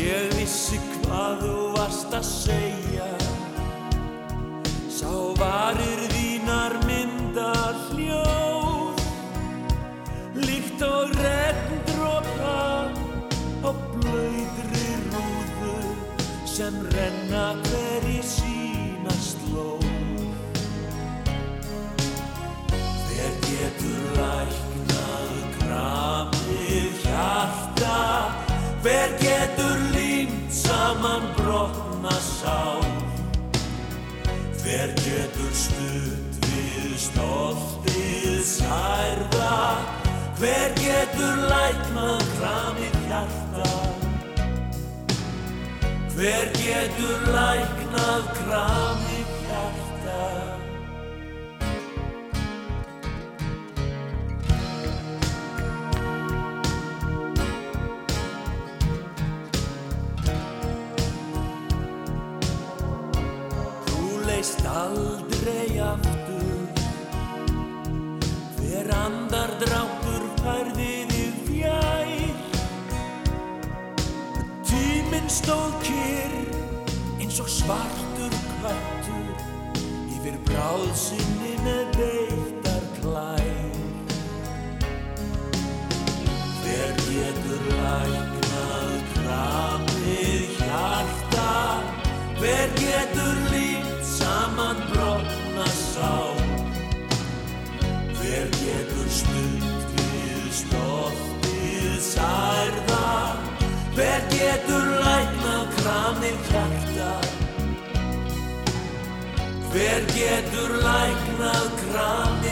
Ég vissi hvað þú varst að segja Sá varir þínar mynda sem renna hver í sína slóð. Hver getur læknað kramið hjarta, hver getur límt saman brotna sál, hver getur stutt við stoltið særða, hver getur læknað kramið Hver getur læknað krami hjarta? Þú leist aldrei aftur Hver andar dráttur færði Tíminn stóð kyrr eins og svartur kvartur yfir bráðsynni með beittar kramið hjarta. Hver getur læknað kramið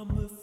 Svo komu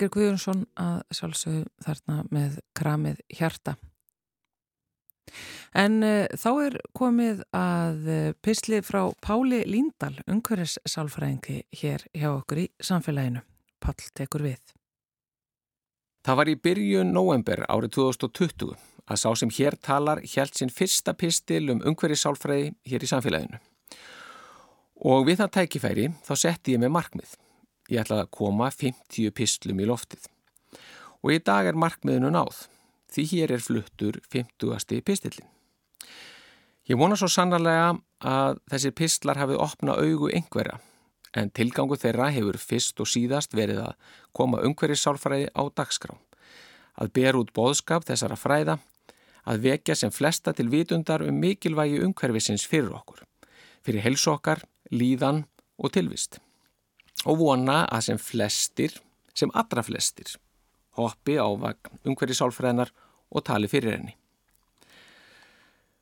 Valger Guðjónsson að sjálfsögðu þarna með kramið hjarta. En uh, þá er komið að uh, pisli frá Páli Líndal, umhverjus sálfræðingi hér hjá okkur í samfélaginu. Pál tekur við. Það var í byrjun november árið 2020 að sá sem hér talar hjælt sinn fyrsta pistil um umhverjus sálfræði hér í samfélaginu. Og við það tækifæri þá setti ég með markmið. Ég ætlaði að koma 50 pistlum í loftið. Og í dag er markmiðinu náð, því hér er fluttur 50. pistillin. Ég vona svo sannarlega að þessi pistlar hafið opna augu einhverja, en tilgangu þeirra hefur fyrst og síðast verið að koma umhverjissálfræði á dagskrá. Að ber út boðskap þessara fræða, að vekja sem flesta til vitundar um mikilvægi umhverfisins fyrir okkur, fyrir helsu okkar, líðan og tilvist og vona að sem flestir, sem allra flestir, hoppi á vagn umhverfi sálfræðinar og tali fyrir henni.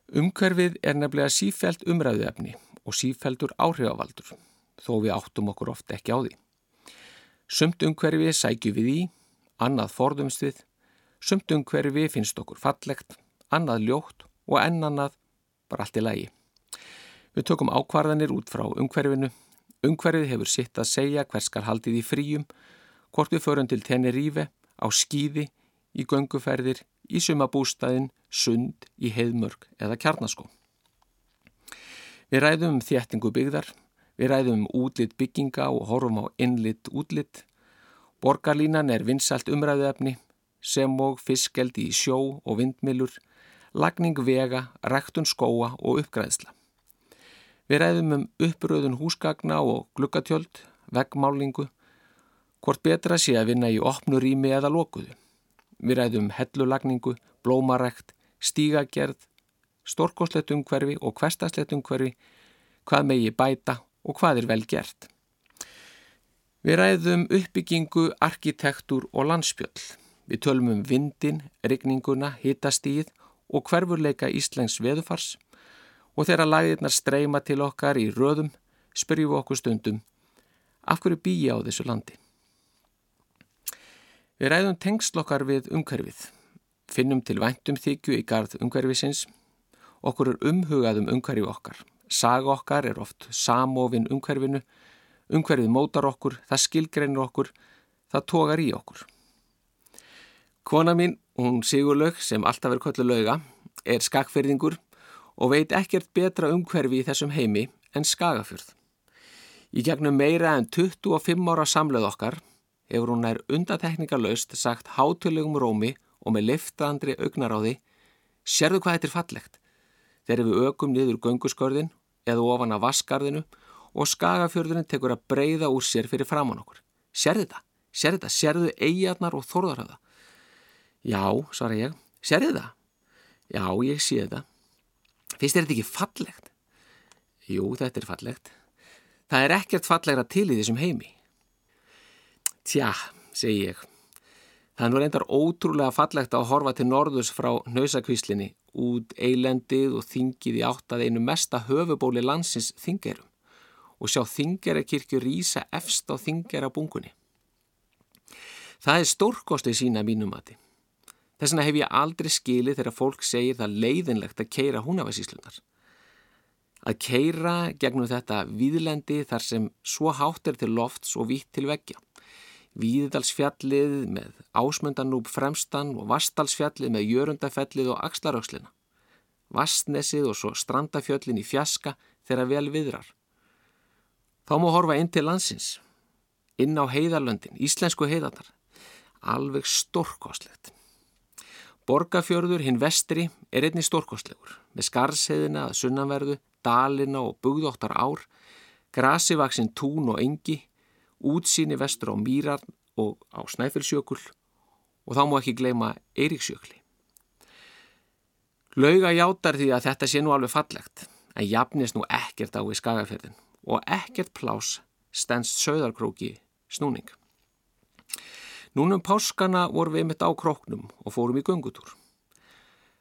Umhverfið er nefnilega sífælt umræðuefni og sífæltur áhrifavaldur, þó við áttum okkur oft ekki á því. Sumt umhverfi sækju við í, annað forðumst við, sumt umhverfi finnst okkur fallegt, annað ljótt og enn annað bara allt í lagi. Við tökum ákvarðanir út frá umhverfinu Umhverfið hefur sitt að segja hver skal haldið í fríum, hvort við förum til Tenerife, á skýði, í gönguferðir, í sumabústæðin, sund, í heiðmörk eða kjarnaskó. Við ræðum um þéttingu byggðar, við ræðum um útlitt bygginga og horfum á innlitt útlitt. Borgarlínan er vinsalt umræðuefni, sem og fiskeldi í sjó og vindmilur, lagning vega, ræktun skóa og uppgræðsla. Við ræðum um uppröðun húsgagna og glukkatjöld, veggmálingu, hvort betra sé að vinna í opnu rými eða lokuðu. Við ræðum um hellulagningu, blómarækt, stígagerð, stórkoslegt umhverfi og hverstaslegt umhverfi, hvað megi bæta og hvað er vel gert. Við ræðum uppbyggingu, arkitektur og landsbjöll. Við tölum um vindin, rigninguna, hitastíð og hverfurleika Íslengs veðufars og þegar lagðirnar streyma til okkar í röðum spyrjum við okkur stundum af hverju býja á þessu landi. Við ræðum tengsl okkar við umhverfið, finnum til væntum þykju í garð umhverfisins, okkur er umhugað um umhverfið okkar, saga okkar er oft samofinn umhverfinu, umhverfið mótar okkur, það skilgreinir okkur, það tógar í okkur. Kona mín, hún Sigurlaug sem alltaf er köllu lauga, er skakferðingur og veit ekkert betra umhverfi í þessum heimi en skagafjörð. Í gegnum meira en 25 ára samleð okkar hefur hún nær undatekningarlaust sagt hátulegum rómi og með liftandri augnaráði Sérðu hvað þetta er fallegt? Þegar við ökum niður gönguskörðin eða ofan af vaskarðinu og skagafjörðurinn tekur að breyða úr sér fyrir framann okkur. Sérðu þetta? Sérðu þetta? Sérðu eigarnar og þorðarhaða? Já, svara ég. Sérðu þetta? Já, ég sé þetta. Fyrst er þetta ekki fallegt? Jú, þetta er fallegt. Það er ekkert fallegra til í þessum heimi. Tja, segi ég. Það er nú reyndar ótrúlega fallegt að horfa til norðus frá nöysakvíslinni út eilendið og þingið í áttað einu mesta höfubóli landsins þingerum og sjá þingerakirkju rýsa efst á þingerabungunni. Það er stórkostið sína mínum mati. Þess vegna hef ég aldrei skilið þegar fólk segir það leiðinlegt að keira húnavarsíslunar. Að keira gegnum þetta viðlendi þar sem svo hátt er til lofts og vitt til veggja. Víðdalsfjallið með ásmundanúb fremstan og Vastalsfjallið með jörundafellið og axlarökslina. Vastnesið og svo strandafjöllin í fjaska þegar vel viðrar. Þá má horfa inn til landsins, inn á heiðarlöndin, íslensku heiðarnar. Alveg stórkoslegt. Borgafjörður hinn vestri er einni stórkostlegur með skarsheiðina að sunnanverðu, dalina og bugðóttar ár, grasivaksinn tún og engi, útsýni vestur á Mýrar og á Snæfellsjökul og þá má ekki gleyma Eiríksjökli. Lauga játar því að þetta sé nú alveg fallegt en jafnist nú ekkert á í skagaferðin og ekkert plás stendst söðarkróki snúning. Núnum páskana vorum við mitt á króknum og fórum í göngutúr.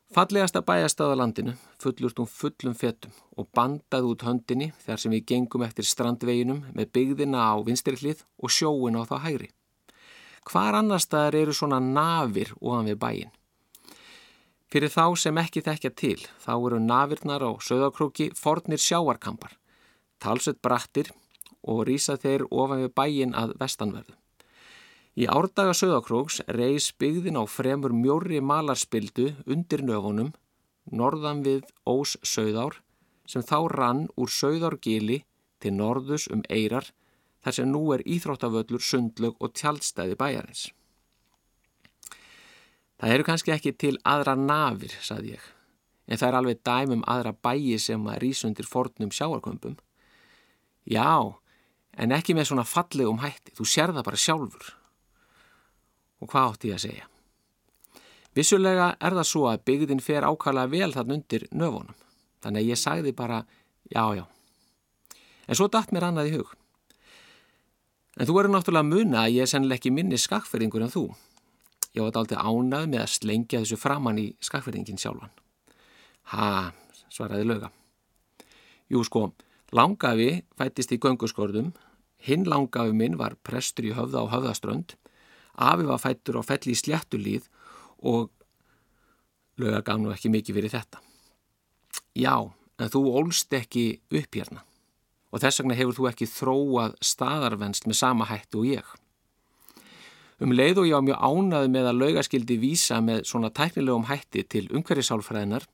Fallegasta bæjastað á landinu fullurt um fullum fetum og bandaði út höndinni þar sem við gengum eftir strandveginum með byggðina á vinstirklið og sjóin á þá hægri. Hvar annar staðar eru svona nafir ofan við bæin? Fyrir þá sem ekki þekkja til, þá eru nafirnar á söðakróki fornir sjáarkampar, talsett brattir og rýsa þeir ofan við bæin að vestanverðu. Í árdaga söðakróks reys byggðin á fremur mjóri malarspildu undir nöfunum, norðan við Ós söðár, sem þá rann úr söðárgili til norðus um eirar, þar sem nú er íþróttavöllur, sundlög og tjaldstæði bæjarins. Það eru kannski ekki til aðra nafir, sað ég, en það er alveg dæmum aðra bæji sem að rýsundir fornum sjáarkömpum. Já, en ekki með svona fallegum hætti, þú sér það bara sjálfur. Og hvað átti ég að segja? Vissulega er það svo að byggðin fer ákvæmlega vel þann undir nöfunum. Þannig að ég sagði bara já, já. En svo dætt mér annað í hug. En þú eru náttúrulega muna að ég er sennileg ekki minni skakfyrringur en þú. Ég var aldrei ánað með að slengja þessu framann í skakfyrringin sjálfan. Ha, svaraði löga. Jú sko, langafi fættist í gönguskorðum. Hinn langafi minn var prestur í höfða á höfðaströnd Afi var fættur á felli í sléttulíð og löga gaf nú ekki mikið fyrir þetta. Já, en þú ólst ekki upp hérna og þess vegna hefur þú ekki þróað staðarvenst með sama hættu og ég. Um leið og ég var mjög ánaði með að laugaskildi vísa með svona tæknilegum hætti til umhverjusálfræðinar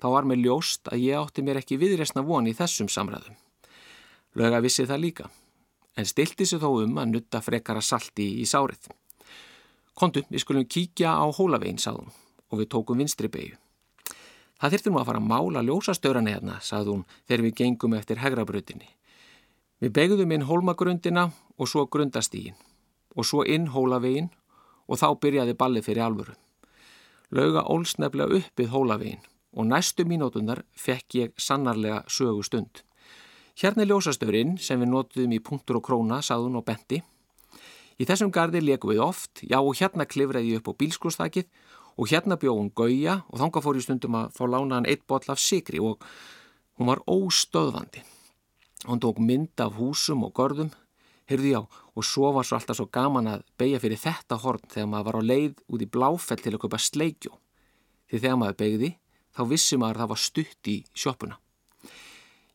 þá var mér ljóst að ég átti mér ekki viðresna von í þessum samræðum. Lauga vissi það líka en stilti sér þó um að nutta frekara salti í sárið. Kontu, við skulum kíkja á hólavegin, sagði hún, og við tókum vinstri beigju. Það þyrfti nú að fara að mála ljósastöðrani hérna, sagði hún, þegar við gengum eftir hegrabröðinni. Við beigðum inn hólmagrundina og svo grundastígin, og svo inn hólavegin og þá byrjaði ballið fyrir alvöru. Lauga ólsneflega uppið hólavegin og næstu mínútunar fekk ég sannarlega sögu stund. Hérna er ljósastöðrin sem við notuðum í punktur og króna, sagði hún og benti. Í þessum gardi leikum við oft, já og hérna klifraði ég upp á bílskrústakið og hérna bjóð hún gauja og þanga fór ég stundum að fá lánaðan eitt botl af sigri og hún var óstöðvandi. Hún tók mynd af húsum og görðum, heyrði já, og svo var svo alltaf svo gaman að beigja fyrir þetta horn þegar maður var á leið út í bláfell til að köpa sleikjó. Því þegar maður beigði, þá vissi maður að það var stutt í sjóppuna.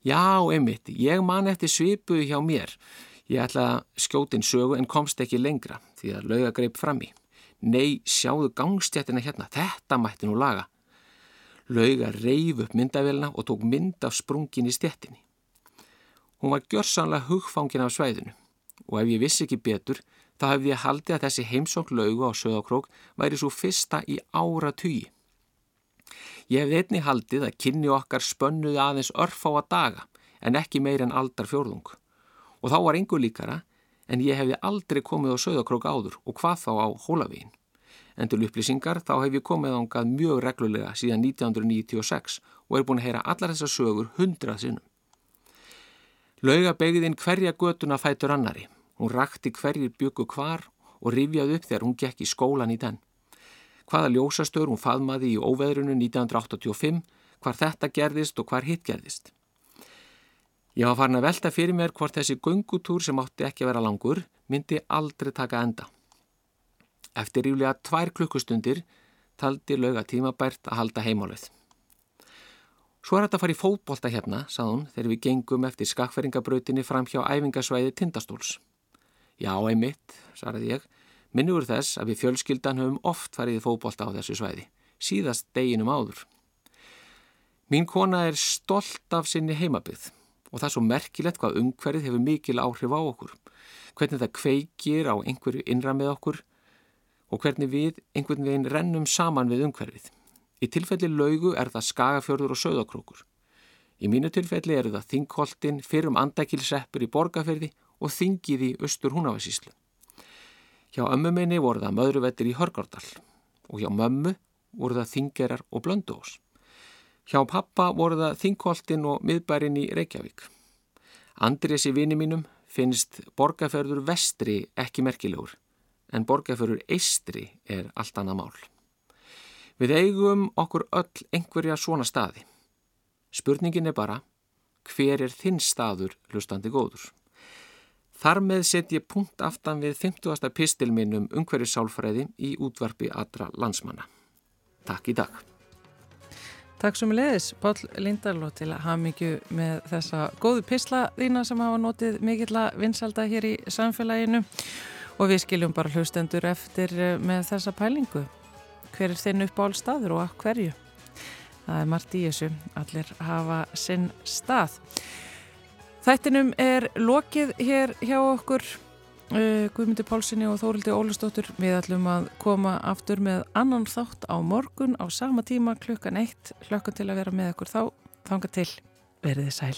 Já, einmitt, ég man eftir svipu hjá mér. Ég ætla að skjótin sögu en komst ekki lengra því að lauga greip fram í. Nei, sjáðu gangstjættina hérna, þetta mætti nú laga. Lauga reyf upp myndavélina og tók mynd af sprungin í stjættinni. Hún var gjörsanlega hugfangin af svæðinu og ef ég vissi ekki betur þá hefði ég haldið að þessi heimsókn lauga á söðakrók væri svo fyrsta í ára tugi. Ég hefði einni haldið að kynni okkar spönnuði aðeins örf á að daga en ekki meir en aldar fjórðung. Og þá var engur líkara en ég hefði aldrei komið á söðakrók áður og hvað þá á hólavegin. En til upplýsingar þá hef ég komið ángað mjög reglulega síðan 1996 og er búin að heyra allar þessar sögur hundrað sinnum. Lauga begðin hverja götuna fætur annari. Hún rakti hverjir byggu hvar og rifjaði upp þegar hún gekk í skólan í den. Hvaða ljósastur hún faðmaði í óveðrunu 1985, hvar þetta gerðist og hvar hitt gerðist. Ég var farin að velta fyrir mér hvort þessi gungutúr sem átti ekki að vera langur myndi aldrei taka enda. Eftir ríflega tvær klukkustundir taldi lauga tímabært að halda heimálið. Svo er þetta að fara í fótbolta hérna, sað hún, þegar við gengum eftir skakferingabrautinni fram hjá æfingasvæði tindastóls. Já, einmitt, svaraði ég, minnur þess að við fjölskyldan höfum oft farið í fótbolta á þessu svæði, síðast deginum áður. Mín kona er stolt af sinni heimabið og það er svo merkilegt hvað umhverfið hefur mikil áhrif á okkur, hvernig það kveikir á einhverju innra með okkur og hvernig við einhvern veginn rennum saman við umhverfið. Í tilfelli laugu er það skagafjörður og söðakrókur. Í mínu tilfelli eru það þingkoltin fyrrum andakilseppur í borgarferði og þingið í austur húnavasíslu. Hjá ömmu minni voru það möðruvettir í Hörgárdal og hjá mömmu voru það þingerar og blöndós. Hjá pappa voru það þingkoltin og miðbærin í Reykjavík. Andrés í vini mínum finnst borgarferður vestri ekki merkilegur en borgarferður eistri er allt annað mál. Við eigum okkur öll einhverja svona staði. Spurningin er bara, hver er þinn staður hlustandi góður? Þar með set ég punkt aftan við 50. pistil minn um umhverju sálfræði í útvarpi allra landsmanna. Takk í dag. Takk svo mjög leðis, Pál Lindarló til að hafa mikið með þessa góðu pisla þína sem hafa notið mikill að vinsalda hér í samfélaginu og við skiljum bara hlustendur eftir með þessa pælingu hver er þinn upp á all staður og að hverju. Það er margt í þessu, allir hafa sinn stað. Þættinum er lokið hér hjá okkur Eh, Guðmyndi Pálssoni og Þórildi Ólustóttur við ætlum að koma aftur með annan þátt á morgun á sama tíma klukkan eitt, hlökkum til að vera með ykkur þá, þanga til, verðið sæl.